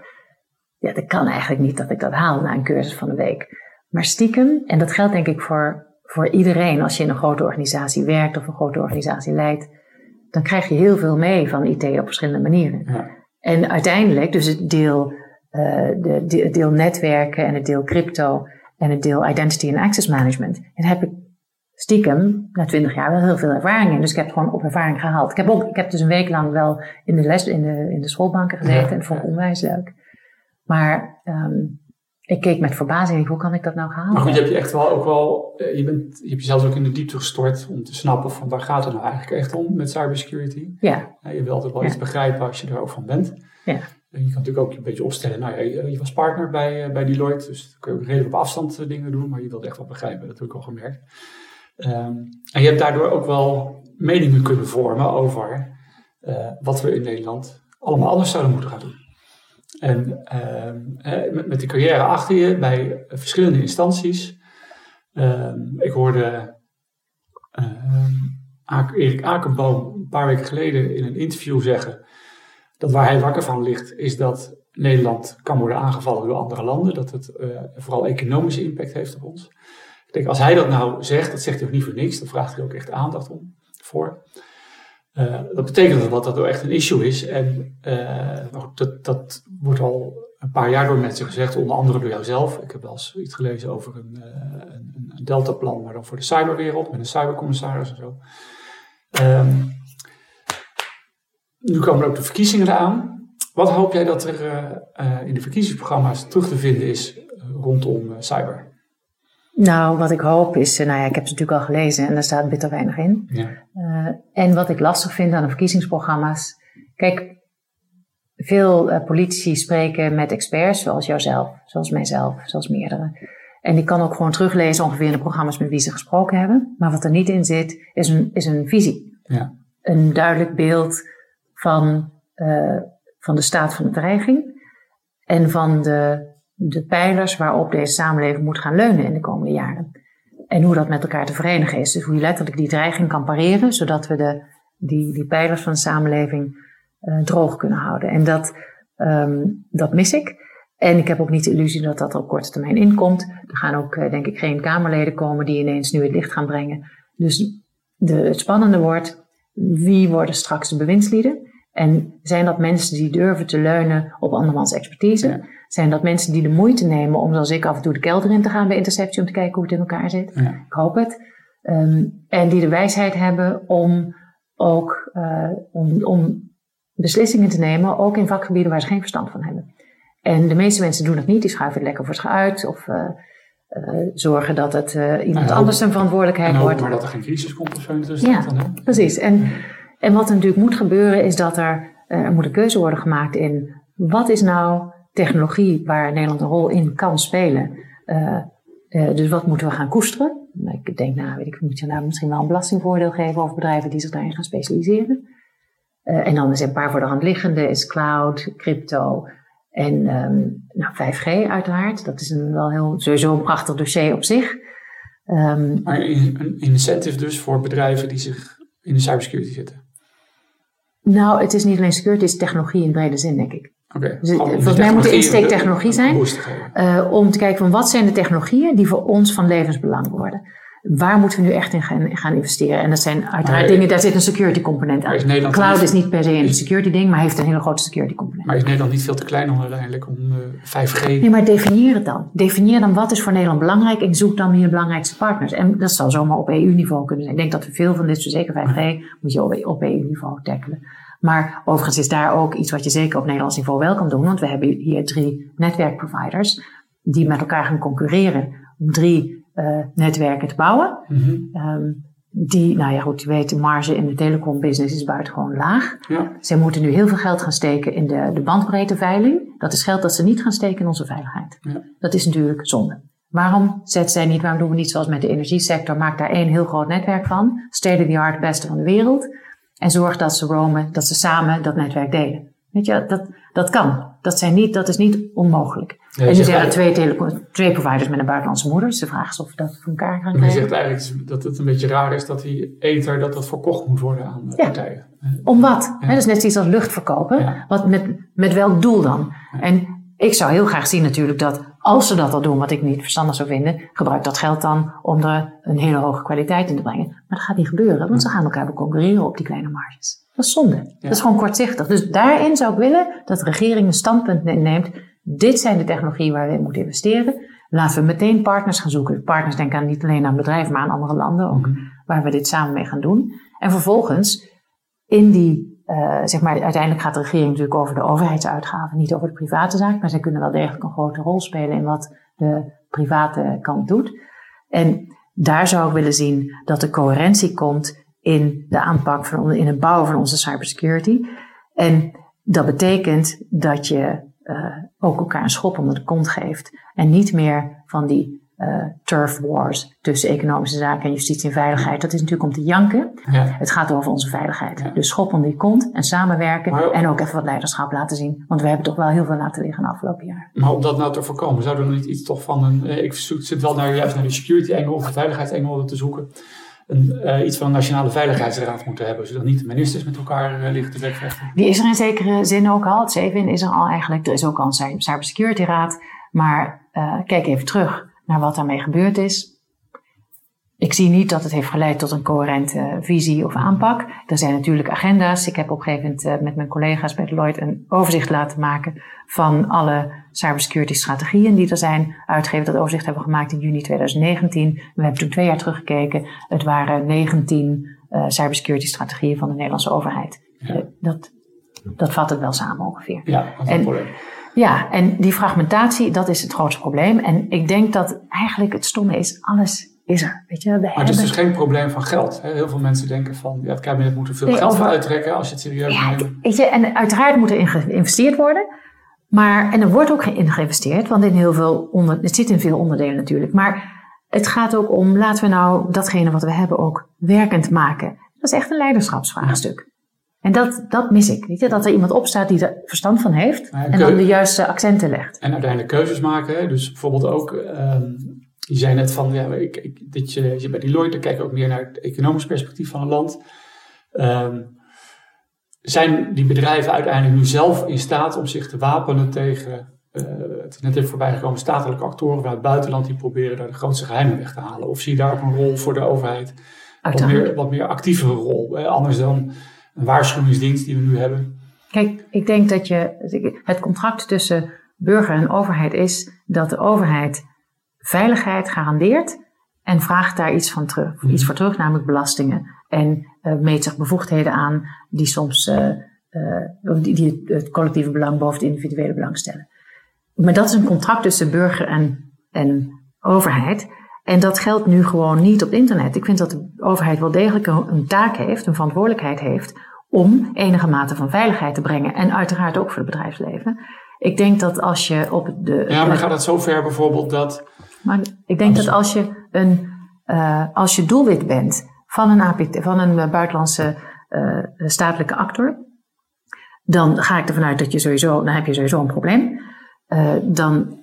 ja, dat kan eigenlijk niet dat ik dat haal na een cursus van een week. Maar stiekem, en dat geldt denk ik voor, voor iedereen als je in een grote organisatie werkt of een grote organisatie leidt, dan krijg je heel veel mee van IT op verschillende manieren. Ja. En uiteindelijk, dus het deel, uh, de, het deel netwerken en het deel crypto en het deel identity and access management, en heb ik stiekem na twintig jaar wel heel veel ervaring in. Dus ik heb gewoon op ervaring gehaald. Ik heb, ook, ik heb dus een week lang wel in de les, in de, in de schoolbanken gezeten ja. en dat vond ik onwijs leuk. Maar um, ik keek met verbazing, hoe kan ik dat nou halen? Maar goed, je hebt je echt wel ook wel, je, bent, je hebt jezelf ook in de diepte gestort om te snappen van waar gaat het nou eigenlijk echt om met cybersecurity. Ja. je wilt altijd wel ja. iets begrijpen als je er ook van bent. Ja. En je kan natuurlijk ook een beetje opstellen, nou ja, je, je was partner bij, bij Deloitte, dus dan kun je ook redelijk op afstand dingen doen, maar je wilt echt wel begrijpen, dat heb ik al gemerkt. Um, en je hebt daardoor ook wel meningen kunnen vormen over uh, wat we in Nederland allemaal anders zouden moeten gaan doen. En uh, met, met de carrière achter je bij verschillende instanties. Uh, ik hoorde Erik Akenboom een paar weken geleden in een interview zeggen dat waar hij wakker van ligt, is dat Nederland kan worden aangevallen door andere landen. Dat het uh, vooral economische impact heeft op ons. Als hij dat nou zegt, dat zegt hij ook niet voor niks. Dan vraagt hij ook echt aandacht om, voor. Uh, dat betekent dat dat er echt een issue is. En uh, dat, dat wordt al een paar jaar door mensen gezegd, onder andere door jouzelf. Ik heb wel eens iets gelezen over een, een, een deltaplan, maar dan voor de cyberwereld, met een cybercommissaris en zo. Ehm, nu komen ook de verkiezingen eraan. Wat hoop jij dat er in de verkiezingsprogramma's terug te vinden is rondom cyber? Nou, wat ik hoop is, nou ja, ik heb ze natuurlijk al gelezen en daar staat bitter weinig in. Ja. en wat ik lastig vind aan de verkiezingsprogramma's. Kijk, veel uh, politici spreken met experts, zoals jouzelf, zoals mijzelf, zoals meerdere. En ik kan ook gewoon teruglezen ongeveer in de programma's met wie ze gesproken hebben. Maar wat er niet in zit, is een, is een visie. Ja. Een duidelijk beeld van, uh, van de staat van de dreiging. En van de, de pijlers waarop deze samenleving moet gaan leunen in de komende jaren. En hoe dat met elkaar te verenigen is. Dus hoe je letterlijk die dreiging kan pareren, zodat we de, die, die pijlers van de samenleving uh, droog kunnen houden. En dat, um, dat mis ik. En ik heb ook niet de illusie dat dat op korte termijn inkomt. Er gaan ook, uh, denk ik, geen Kamerleden komen die ineens nu het licht gaan brengen. Dus de, het spannende wordt, wie worden straks de bewindslieden? En zijn dat mensen die durven te leunen op andermans expertise? Zijn dat mensen die de moeite nemen om, zoals ik, af en toe de kelder in te gaan bij interceptie om te kijken hoe het in elkaar zit? Ja. Ik hoop het. Um, en die de wijsheid hebben om ook uh, om, om beslissingen te nemen, ook in vakgebieden waar ze geen verstand van hebben. En de meeste mensen doen dat niet, die schuiven het lekker voor zich uit of uh, uh, zorgen dat het iemand anders een verantwoordelijkheid wordt. maar dat er geen crisis komt of zo. Dus ja, dan, precies. En, en wat natuurlijk moet gebeuren is dat er, er moet een keuze worden gemaakt in wat is nou technologie waar Nederland een rol in kan spelen. dus wat moeten we gaan koesteren? Ik denk, nou, weet ik, moet je nou misschien wel een belastingvoordeel geven over bedrijven die zich daarin gaan specialiseren. En dan is een paar voor de hand liggende, is cloud, crypto en um, nou, 5G uiteraard. Dat is een, wel heel, sowieso een prachtig dossier op zich. Um, maar een incentive dus voor bedrijven die zich in de cybersecurity zitten? Nou, het is niet alleen security, het is technologie in brede zin, denk ik. Okay. Dus, volgens mij moet de insteek technologie zijn. Uh, om te kijken van wat zijn de technologieën die voor ons van levensbelang worden waar moeten we nu echt in gaan, gaan investeren? En dat zijn uiteraard dingen, daar zit een security component aan. Cloud is niet per se een security ding, maar heeft een hele grote security component. Maar is Nederland niet veel te klein om uiteindelijk om uh, eh, 5G... Nee, maar definieer het dan. Definieer dan wat is voor Nederland belangrijk en zoek dan je belangrijkste partners. En dat zal zomaar op EU-niveau kunnen zijn. Ik denk dat we veel van dit, zeker 5G, moet je op EU-niveau tackelen. Maar overigens is daar ook iets wat je zeker op Nederlands niveau wel kan doen. Want we hebben hier drie netwerkproviders die met elkaar gaan concurreren om drie uh, netwerken te bouwen. Mm -hmm. die, nou ja goed, je weet, de marge in de telecombusiness is buitengewoon laag. Ja. Ze moeten nu heel veel geld gaan steken in de, de bandbreedteveiling. Dat is geld dat ze niet gaan steken in onze veiligheid. Ja. Dat is natuurlijk zonde. Waarom zet zij niet, waarom doen we niet zoals met de energiesector? Maak daar één heel groot netwerk van. State of the art, beste van de wereld. En zorg dat ze roamen, dat ze samen dat netwerk delen. Weet je, dat, dat kan. Dat, zijn niet, dat is niet onmogelijk. En nu zijn er twee, twee providers met een buitenlandse moeder. Dus de vraag is of we dat voor elkaar gaan krijgen. Je zegt eigenlijk dat het een beetje raar is dat die ether dat dat verkocht moet worden aan ja. partijen. Om wat? Ja. dat is net iets als lucht verkopen. Wat met, met welk doel dan? En ik zou heel graag zien natuurlijk dat als ze dat al doen, wat ik niet verstandig zou vinden, gebruik dat geld dan om er een hele hoge kwaliteit in te brengen. Maar dat gaat niet gebeuren, want ze gaan elkaar concurreren op die kleine marges. Dat is zonde. Dat is gewoon kortzichtig. Dus daarin zou ik willen dat de regering een standpunt neemt. Dit zijn de technologieën waar we in moeten investeren. Laten we meteen partners gaan zoeken. Partners denken aan niet alleen aan bedrijven, maar aan andere landen ook. Mhm. Waar we dit samen mee gaan doen. En vervolgens, in die, uh, zeg maar, uiteindelijk gaat de regering natuurlijk over de overheidsuitgaven, niet over de private zaak. Maar zij kunnen wel degelijk een grote rol spelen in wat de private kant doet. En daar zou ik willen zien dat de coherentie komt in de aanpak van, in het bouwen van onze cybersecurity. En dat betekent dat je uh, ook elkaar een schop onder de kont geeft. En niet meer van die uh, turf wars tussen economische zaken en justitie en veiligheid. Dat is natuurlijk om te janken. Ja. Het gaat over onze veiligheid. Ja. Dus schop onder die kont en samenwerken. en ook even wat leiderschap laten zien. Want we hebben toch wel heel veel laten liggen de afgelopen jaar. Maar om dat nou te voorkomen, zou er niet iets toch van een... Eh, ik zit wel naar, juist naar de security engel of de veiligheidsengel te zoeken een, uh, iets van een nationale veiligheidsraad moeten hebben, zodat niet de ministers met elkaar uh, liggen te bekvechten. Die is er in zekere zin ook al. Het is er al eigenlijk. Er is ook al een cybersecurity raad. Maar uh, kijk even terug naar wat daarmee gebeurd is. Ik zie niet dat het heeft geleid tot een coherente visie of aanpak. Er zijn natuurlijk agenda's. Ik heb op een gegeven moment uh, met mijn collega's bij Deloitte een overzicht laten maken van alle cybersecurity strategieën die er zijn. Uitgegeven dat overzicht hebben we gemaakt in juni 2019. We hebben toen twee jaar teruggekeken. Het waren 19 uh, cybersecurity strategieën van de Nederlandse overheid. Ja. Dat, dat vat het wel samen ongeveer. Ja, dat is een probleem. Ja, en die fragmentatie, dat is het grootste probleem. En ik denk dat eigenlijk het stomme is, alles is er. Weet je, we maar het is dus geen probleem van geld. Hè? Heel veel mensen denken van, ja, het kabinet moet er veel nee, geld voor uittrekken als je het serieus ja, neemt. Weet je, en uiteraard moet er geïnvesteerd worden. Maar, en er wordt ook in geïnvesteerd, want in heel veel onder, het zit in veel onderdelen natuurlijk. Maar het gaat ook om, laten we nou datgene wat we hebben ook werkend maken. Dat is echt een leiderschapsvraagstuk. En dat, dat mis ik. Weet je? Dat er iemand opstaat die er verstand van heeft en dan de juiste accenten legt. En uiteindelijk keuzes maken. Dus bijvoorbeeld ook, um, je zei net van, ja, ik, ik, dit, je, je bij Deloitte kijkt ook meer naar het economisch perspectief van een land. Um, zijn die bedrijven uiteindelijk nu zelf in staat om zich te wapenen tegen, uh, het is net even voorbij gekomen, statelijke actoren vanuit het buitenland die proberen daar de grootste geheimen weg te halen? Of zie je daar ook een rol voor de overheid? Wat meer, wat meer actievere rol, hè? anders dan een waarschuwingsdienst die we nu hebben? Kijk, ik denk dat je het contract tussen burger en overheid is dat de overheid veiligheid garandeert en vraagt daar iets van terug. Mm. Iets voor terug, namelijk belastingen. En uh, meet zich bevoegdheden aan die soms uh, uh, die, die, het collectieve belang boven het individuele belang stellen. Maar dat is een contract tussen burger en, en overheid. En dat geldt nu gewoon niet op internet. Ik vind dat de overheid wel degelijk een, een taak heeft, een verantwoordelijkheid heeft om enige mate van veiligheid te brengen. En uiteraard ook voor het bedrijfsleven. Ik denk dat als je op de. Ja, maar gaat het zo ver bijvoorbeeld dat. Maar ik denk dat als je een. Uh, als je doelwit bent van een, APT, van een buitenlandse uh, statelijke actor. dan ga ik ervan uit dat je sowieso. dan heb je sowieso een probleem. Uh, dan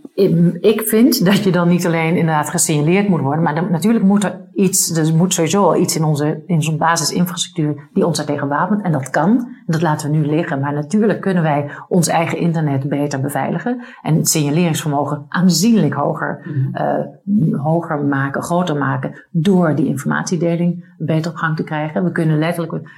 ik vind dat je dan niet alleen inderdaad gesignaleerd moet worden, maar dan, natuurlijk moet er iets, er moet sowieso iets in onze, in zo'n basisinfrastructuur die ons daartegen wapent. En dat kan. Dat laten we nu liggen. Maar natuurlijk kunnen wij ons eigen internet beter beveiligen. En het signaleringsvermogen aanzienlijk hoger, uh, hoger maken, groter maken. Door die informatiedeling beter op gang te krijgen. We kunnen letterlijk,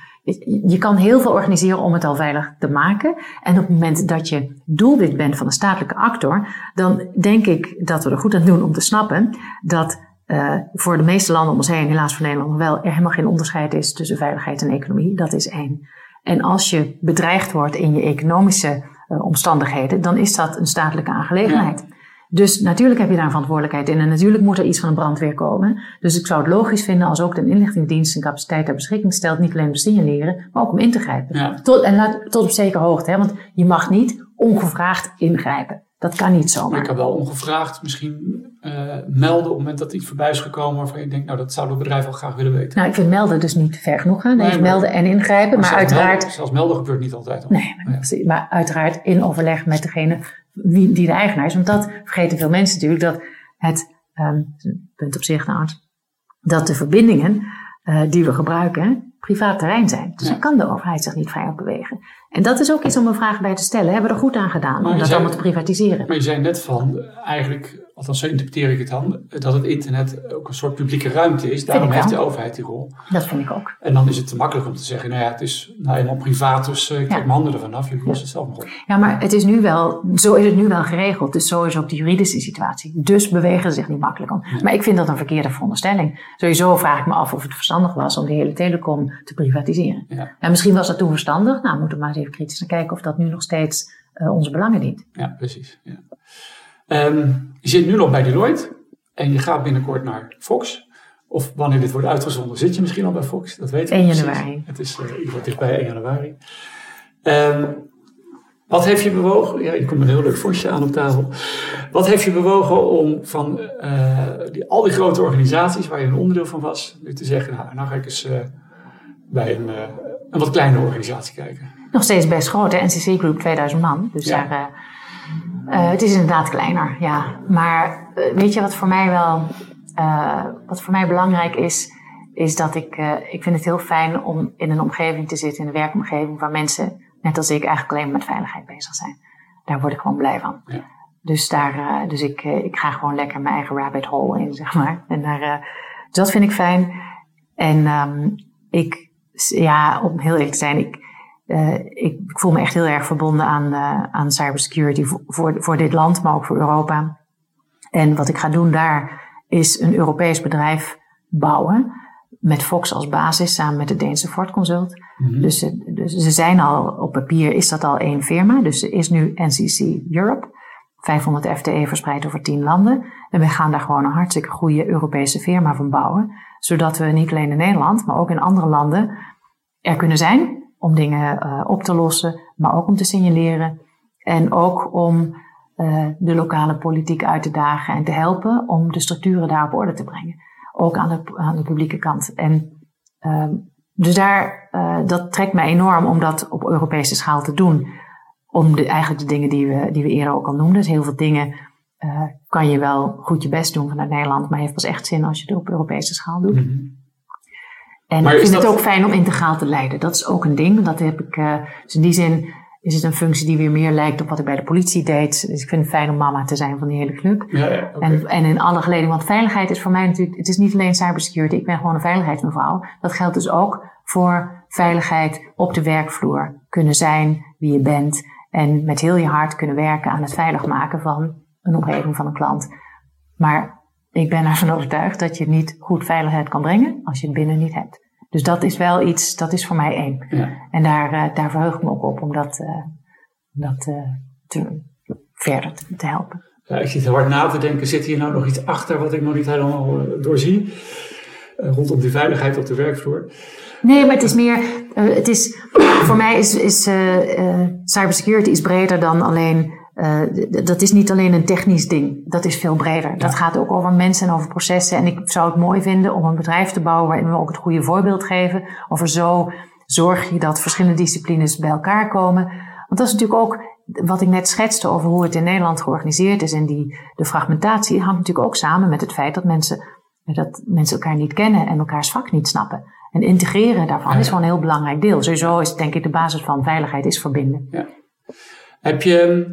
je kan heel veel organiseren om het al veilig te maken. En op het moment dat je doelwit bent van een statelijke actor, dan denk ik dat we er goed aan doen om te snappen dat uh, voor de meeste landen om ons heen, helaas voor Nederland wel, er helemaal geen onderscheid is tussen veiligheid en economie. Dat is één. En als je bedreigd wordt in je economische uh, omstandigheden, dan is dat een statelijke aangelegenheid. Dus natuurlijk heb je daar een verantwoordelijkheid in. En natuurlijk moet er iets van een brandweer komen. Dus ik zou het logisch vinden als ook de inlichtingendienst een capaciteit ter beschikking stelt. Niet alleen om te signaleren, maar ook om in te grijpen. Ja. Tot, en laat, tot op zekere hoogte. Hè? Want je mag niet ongevraagd ingrijpen. Dat kan niet zomaar. Maar ik heb wel ongevraagd misschien uh, melden op het moment dat iets voorbij is gekomen waarvan je denkt, nou dat zou het bedrijf wel graag willen weten. Nou, ik vind melden dus niet ver genoeg gaan. Nee, melden en ingrijpen. Maar, maar uiteraard. Melden, zelfs melden gebeurt niet altijd. Nee, maar, ja. maar uiteraard in overleg met degene wie, die de eigenaar is. Want dat vergeten veel mensen natuurlijk, dat het, um, punt op zich nou, dat de verbindingen uh, die we gebruiken privaat terrein zijn. Dus ja. dan kan de overheid zich niet vrij op bewegen. En dat is ook iets om een vraag bij te stellen. Hebben we er goed aan gedaan maar om dat allemaal te privatiseren? Maar je zei net van, eigenlijk althans zo interpreteer ik het dan, dat het internet ook een soort publieke ruimte is. Daarom heeft de overheid die rol. Dat vind ik ook. En dan is het te makkelijk om te zeggen, nou ja, het is nou helemaal privaat, dus uh, ik trek mijn handen ervan af, jullie lossen het zelf nog op. Ja, maar het is nu wel, zo is het nu wel geregeld. Dus zo is ook de juridische situatie. Dus bewegen ze zich niet makkelijk om. Ja. Maar ik vind dat een verkeerde veronderstelling. Sowieso vraag ik me af of het verstandig was om de hele telecom te privatiseren. Ja. En misschien was dat toen verstandig. Nou, moeten we maar eens even kritisch naar kijken of dat nu nog steeds uh, onze belangen dient. Ja, precies. Ja. Um, je zit nu nog bij Deloitte en je gaat binnenkort naar Fox. Of wanneer dit wordt uitgezonden, zit je misschien al bij Fox. Dat weten we 1 januari. Het is uh, ieder dichtbij 1 januari. Um, wat heeft je bewogen? Ja, je komt een heel leuk vosje aan op tafel. Wat heeft je bewogen om van uh, die, al die grote organisaties waar je een onderdeel van was, nu te zeggen, nou, nou ga ik eens uh, bij een, een wat kleinere organisatie kijken? Nog steeds best groot, hè? NCC Group 2000 man. Dus ja. daar uh, het is inderdaad kleiner, ja. Maar uh, weet je wat voor mij wel, uh, wat voor mij belangrijk is, is dat ik, ik vind het heel fijn om in een omgeving te zitten, in een werkomgeving waar mensen, net als ik, eigenlijk alleen maar met veiligheid bezig zijn. Daar word ik gewoon blij van. Ja. Dus daar, dus ik, ik ga gewoon lekker mijn eigen rabbit hole in, zeg maar. En daar, dat vind ik fijn. En ehm, ik, ja, om heel eerlijk te zijn, ik, uh, ik, ik, voel me echt heel erg verbonden aan, uh, aan cybersecurity voor, voor, voor dit land, maar ook voor Europa. En wat ik ga doen daar is een Europees bedrijf bouwen. Met Fox als basis, samen met de Deense Ford Consult. Mm-hmm. dus, dus ze zijn al, op papier is dat al één firma. Dus er is nu NCC Europe. 500 FTE verspreid over 10 landen. En we gaan daar gewoon een hartstikke goede Europese firma van bouwen. Zodat we niet alleen in Nederland, maar ook in andere landen er kunnen zijn om dingen uh, op te lossen, maar ook om te signaleren. En ook om uh, de lokale politiek uit te dagen en te helpen om de structuren daar op orde te brengen. Ook aan de, aan de publieke kant. En uh, dus daar, uh, dat trekt mij enorm om dat op Europese schaal te doen. Om de, eigenlijk de dingen die we, die we eerder ook al noemden. Dus heel veel dingen kan je wel goed je best doen vanuit Nederland, maar heeft pas echt zin als je het op Europese schaal doet. -hmm. En maar ik vind het ook fijn om integraal te leiden. Dat is ook een ding. Dat heb ik, uh, dus in die zin is het een functie die weer meer lijkt op wat ik bij de politie deed. Dus ik vind het fijn om mama te zijn van die hele club. Ja, ja, okay. en, en in alle geleding, want veiligheid is voor mij natuurlijk, het is niet alleen cybersecurity, ik ben gewoon een veiligheidsmevrouw. Dat geldt dus ook voor veiligheid op de werkvloer. Kunnen zijn wie je bent en met heel je hart kunnen werken aan het veilig maken van een omgeving van een klant. Maar ik ben ervan overtuigd dat je niet goed veiligheid kan brengen als je het binnen niet hebt. Dus dat is wel iets, dat is voor mij één. Ja. En daar, uh, daar verheug ik me ook op om dat, uh, dat uh, te, verder te, te, helpen. Ja, ik zit hard na te denken, zit hier nou nog iets achter wat ik nog niet helemaal doorzie? rondom die veiligheid op de werkvloer. Nee, maar het is meer, het is, voor mij is, is cybersecurity is breder dan alleen uh, dat is niet alleen een technisch ding. Dat is veel breder. Dat gaat ook over mensen en over processen. En ik zou het mooi vinden om een bedrijf te bouwen waarin we ook het goede voorbeeld geven. Over zo zorg je dat verschillende disciplines bij elkaar komen. Want dat is natuurlijk ook wat ik net schetste over hoe het in Nederland georganiseerd is. En die, de fragmentatie hangt natuurlijk ook samen met het feit dat mensen, dat mensen elkaar niet kennen en elkaars vak niet snappen. En integreren daarvan is gewoon een heel belangrijk deel. Sowieso is denk ik de basis van veiligheid is verbinden. Ja. Heb je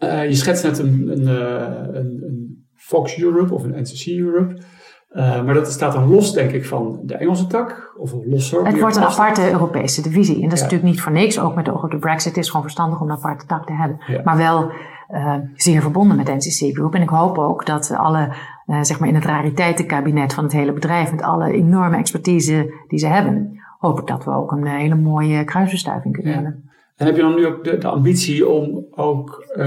uh, je schetst net een, een, uh, een, een, Fox Europe of een NCC Europe. Uh, maar dat staat dan los, denk ik, van de Engelse tak? Of los Het wordt een aparte Europese divisie. En dat is ja. natuurlijk niet voor niks. Ook met de oog op de Brexit het is gewoon verstandig om een aparte tak te hebben. Ja. Maar wel zeer verbonden met NCC Group. En ik hoop ook dat alle, zeg maar in het rariteitenkabinet van het hele bedrijf, met alle enorme expertise die ze hebben, hoop ik dat we ook een hele mooie kruisverstuiving kunnen hebben. En heb je dan nu ook de, de ambitie om ook uh,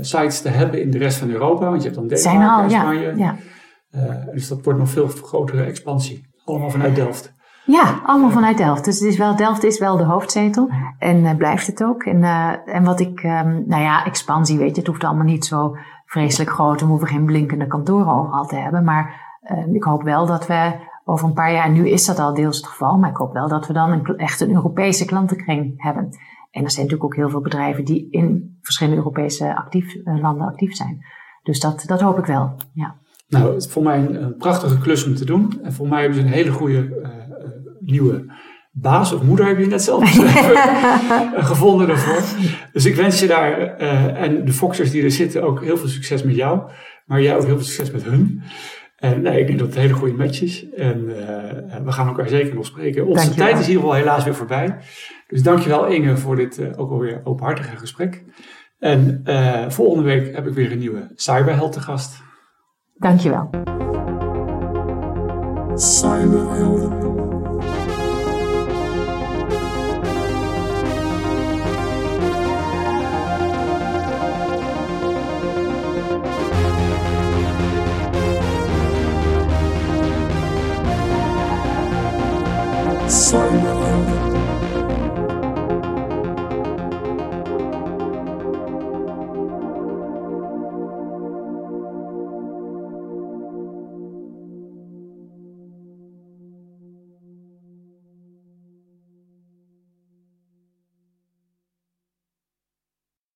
sites te hebben in de rest van Europa? Want je hebt dan Denemarken en Spanje. Ja, ja. Uh, dus dat wordt nog veel grotere expansie. Allemaal vanuit Delft. Ja, allemaal vanuit Delft. Dus het is wel, Delft is wel de hoofdzetel. En uh, blijft het ook. En, en wat ik, um, nou ja, expansie, weet je, het hoeft allemaal niet zo vreselijk groot. We hoeven geen blinkende kantoren overal te hebben. Maar ik hoop wel dat we over een paar jaar, en nu is dat al deels het geval, maar ik hoop wel dat we dan een, echt een Europese klantenkring hebben. En er zijn natuurlijk ook heel veel bedrijven die in verschillende Europese actief, uh, landen actief zijn. Dus dat, dat hoop ik wel, ja. Nou, het is voor mij een, een, prachtige klus om te doen. En voor mij hebben ze een hele goede uh, nieuwe baas of moeder, heb je net zelf (laughs) gevonden daarvoor. Dus ik wens je daar uh, en de Foxers die er zitten ook heel veel succes met jou. Maar jij ook heel veel succes met hun. En nee, ik denk dat het een hele goede match is. En uh, we gaan elkaar zeker nog spreken. Onze tijd is in ieder geval helaas weer voorbij. Dus dankjewel Inge voor dit eh, ook alweer openhartige gesprek. En eh, volgende week heb ik weer een nieuwe cyberheld te gast. Dankjewel. Cyberheld.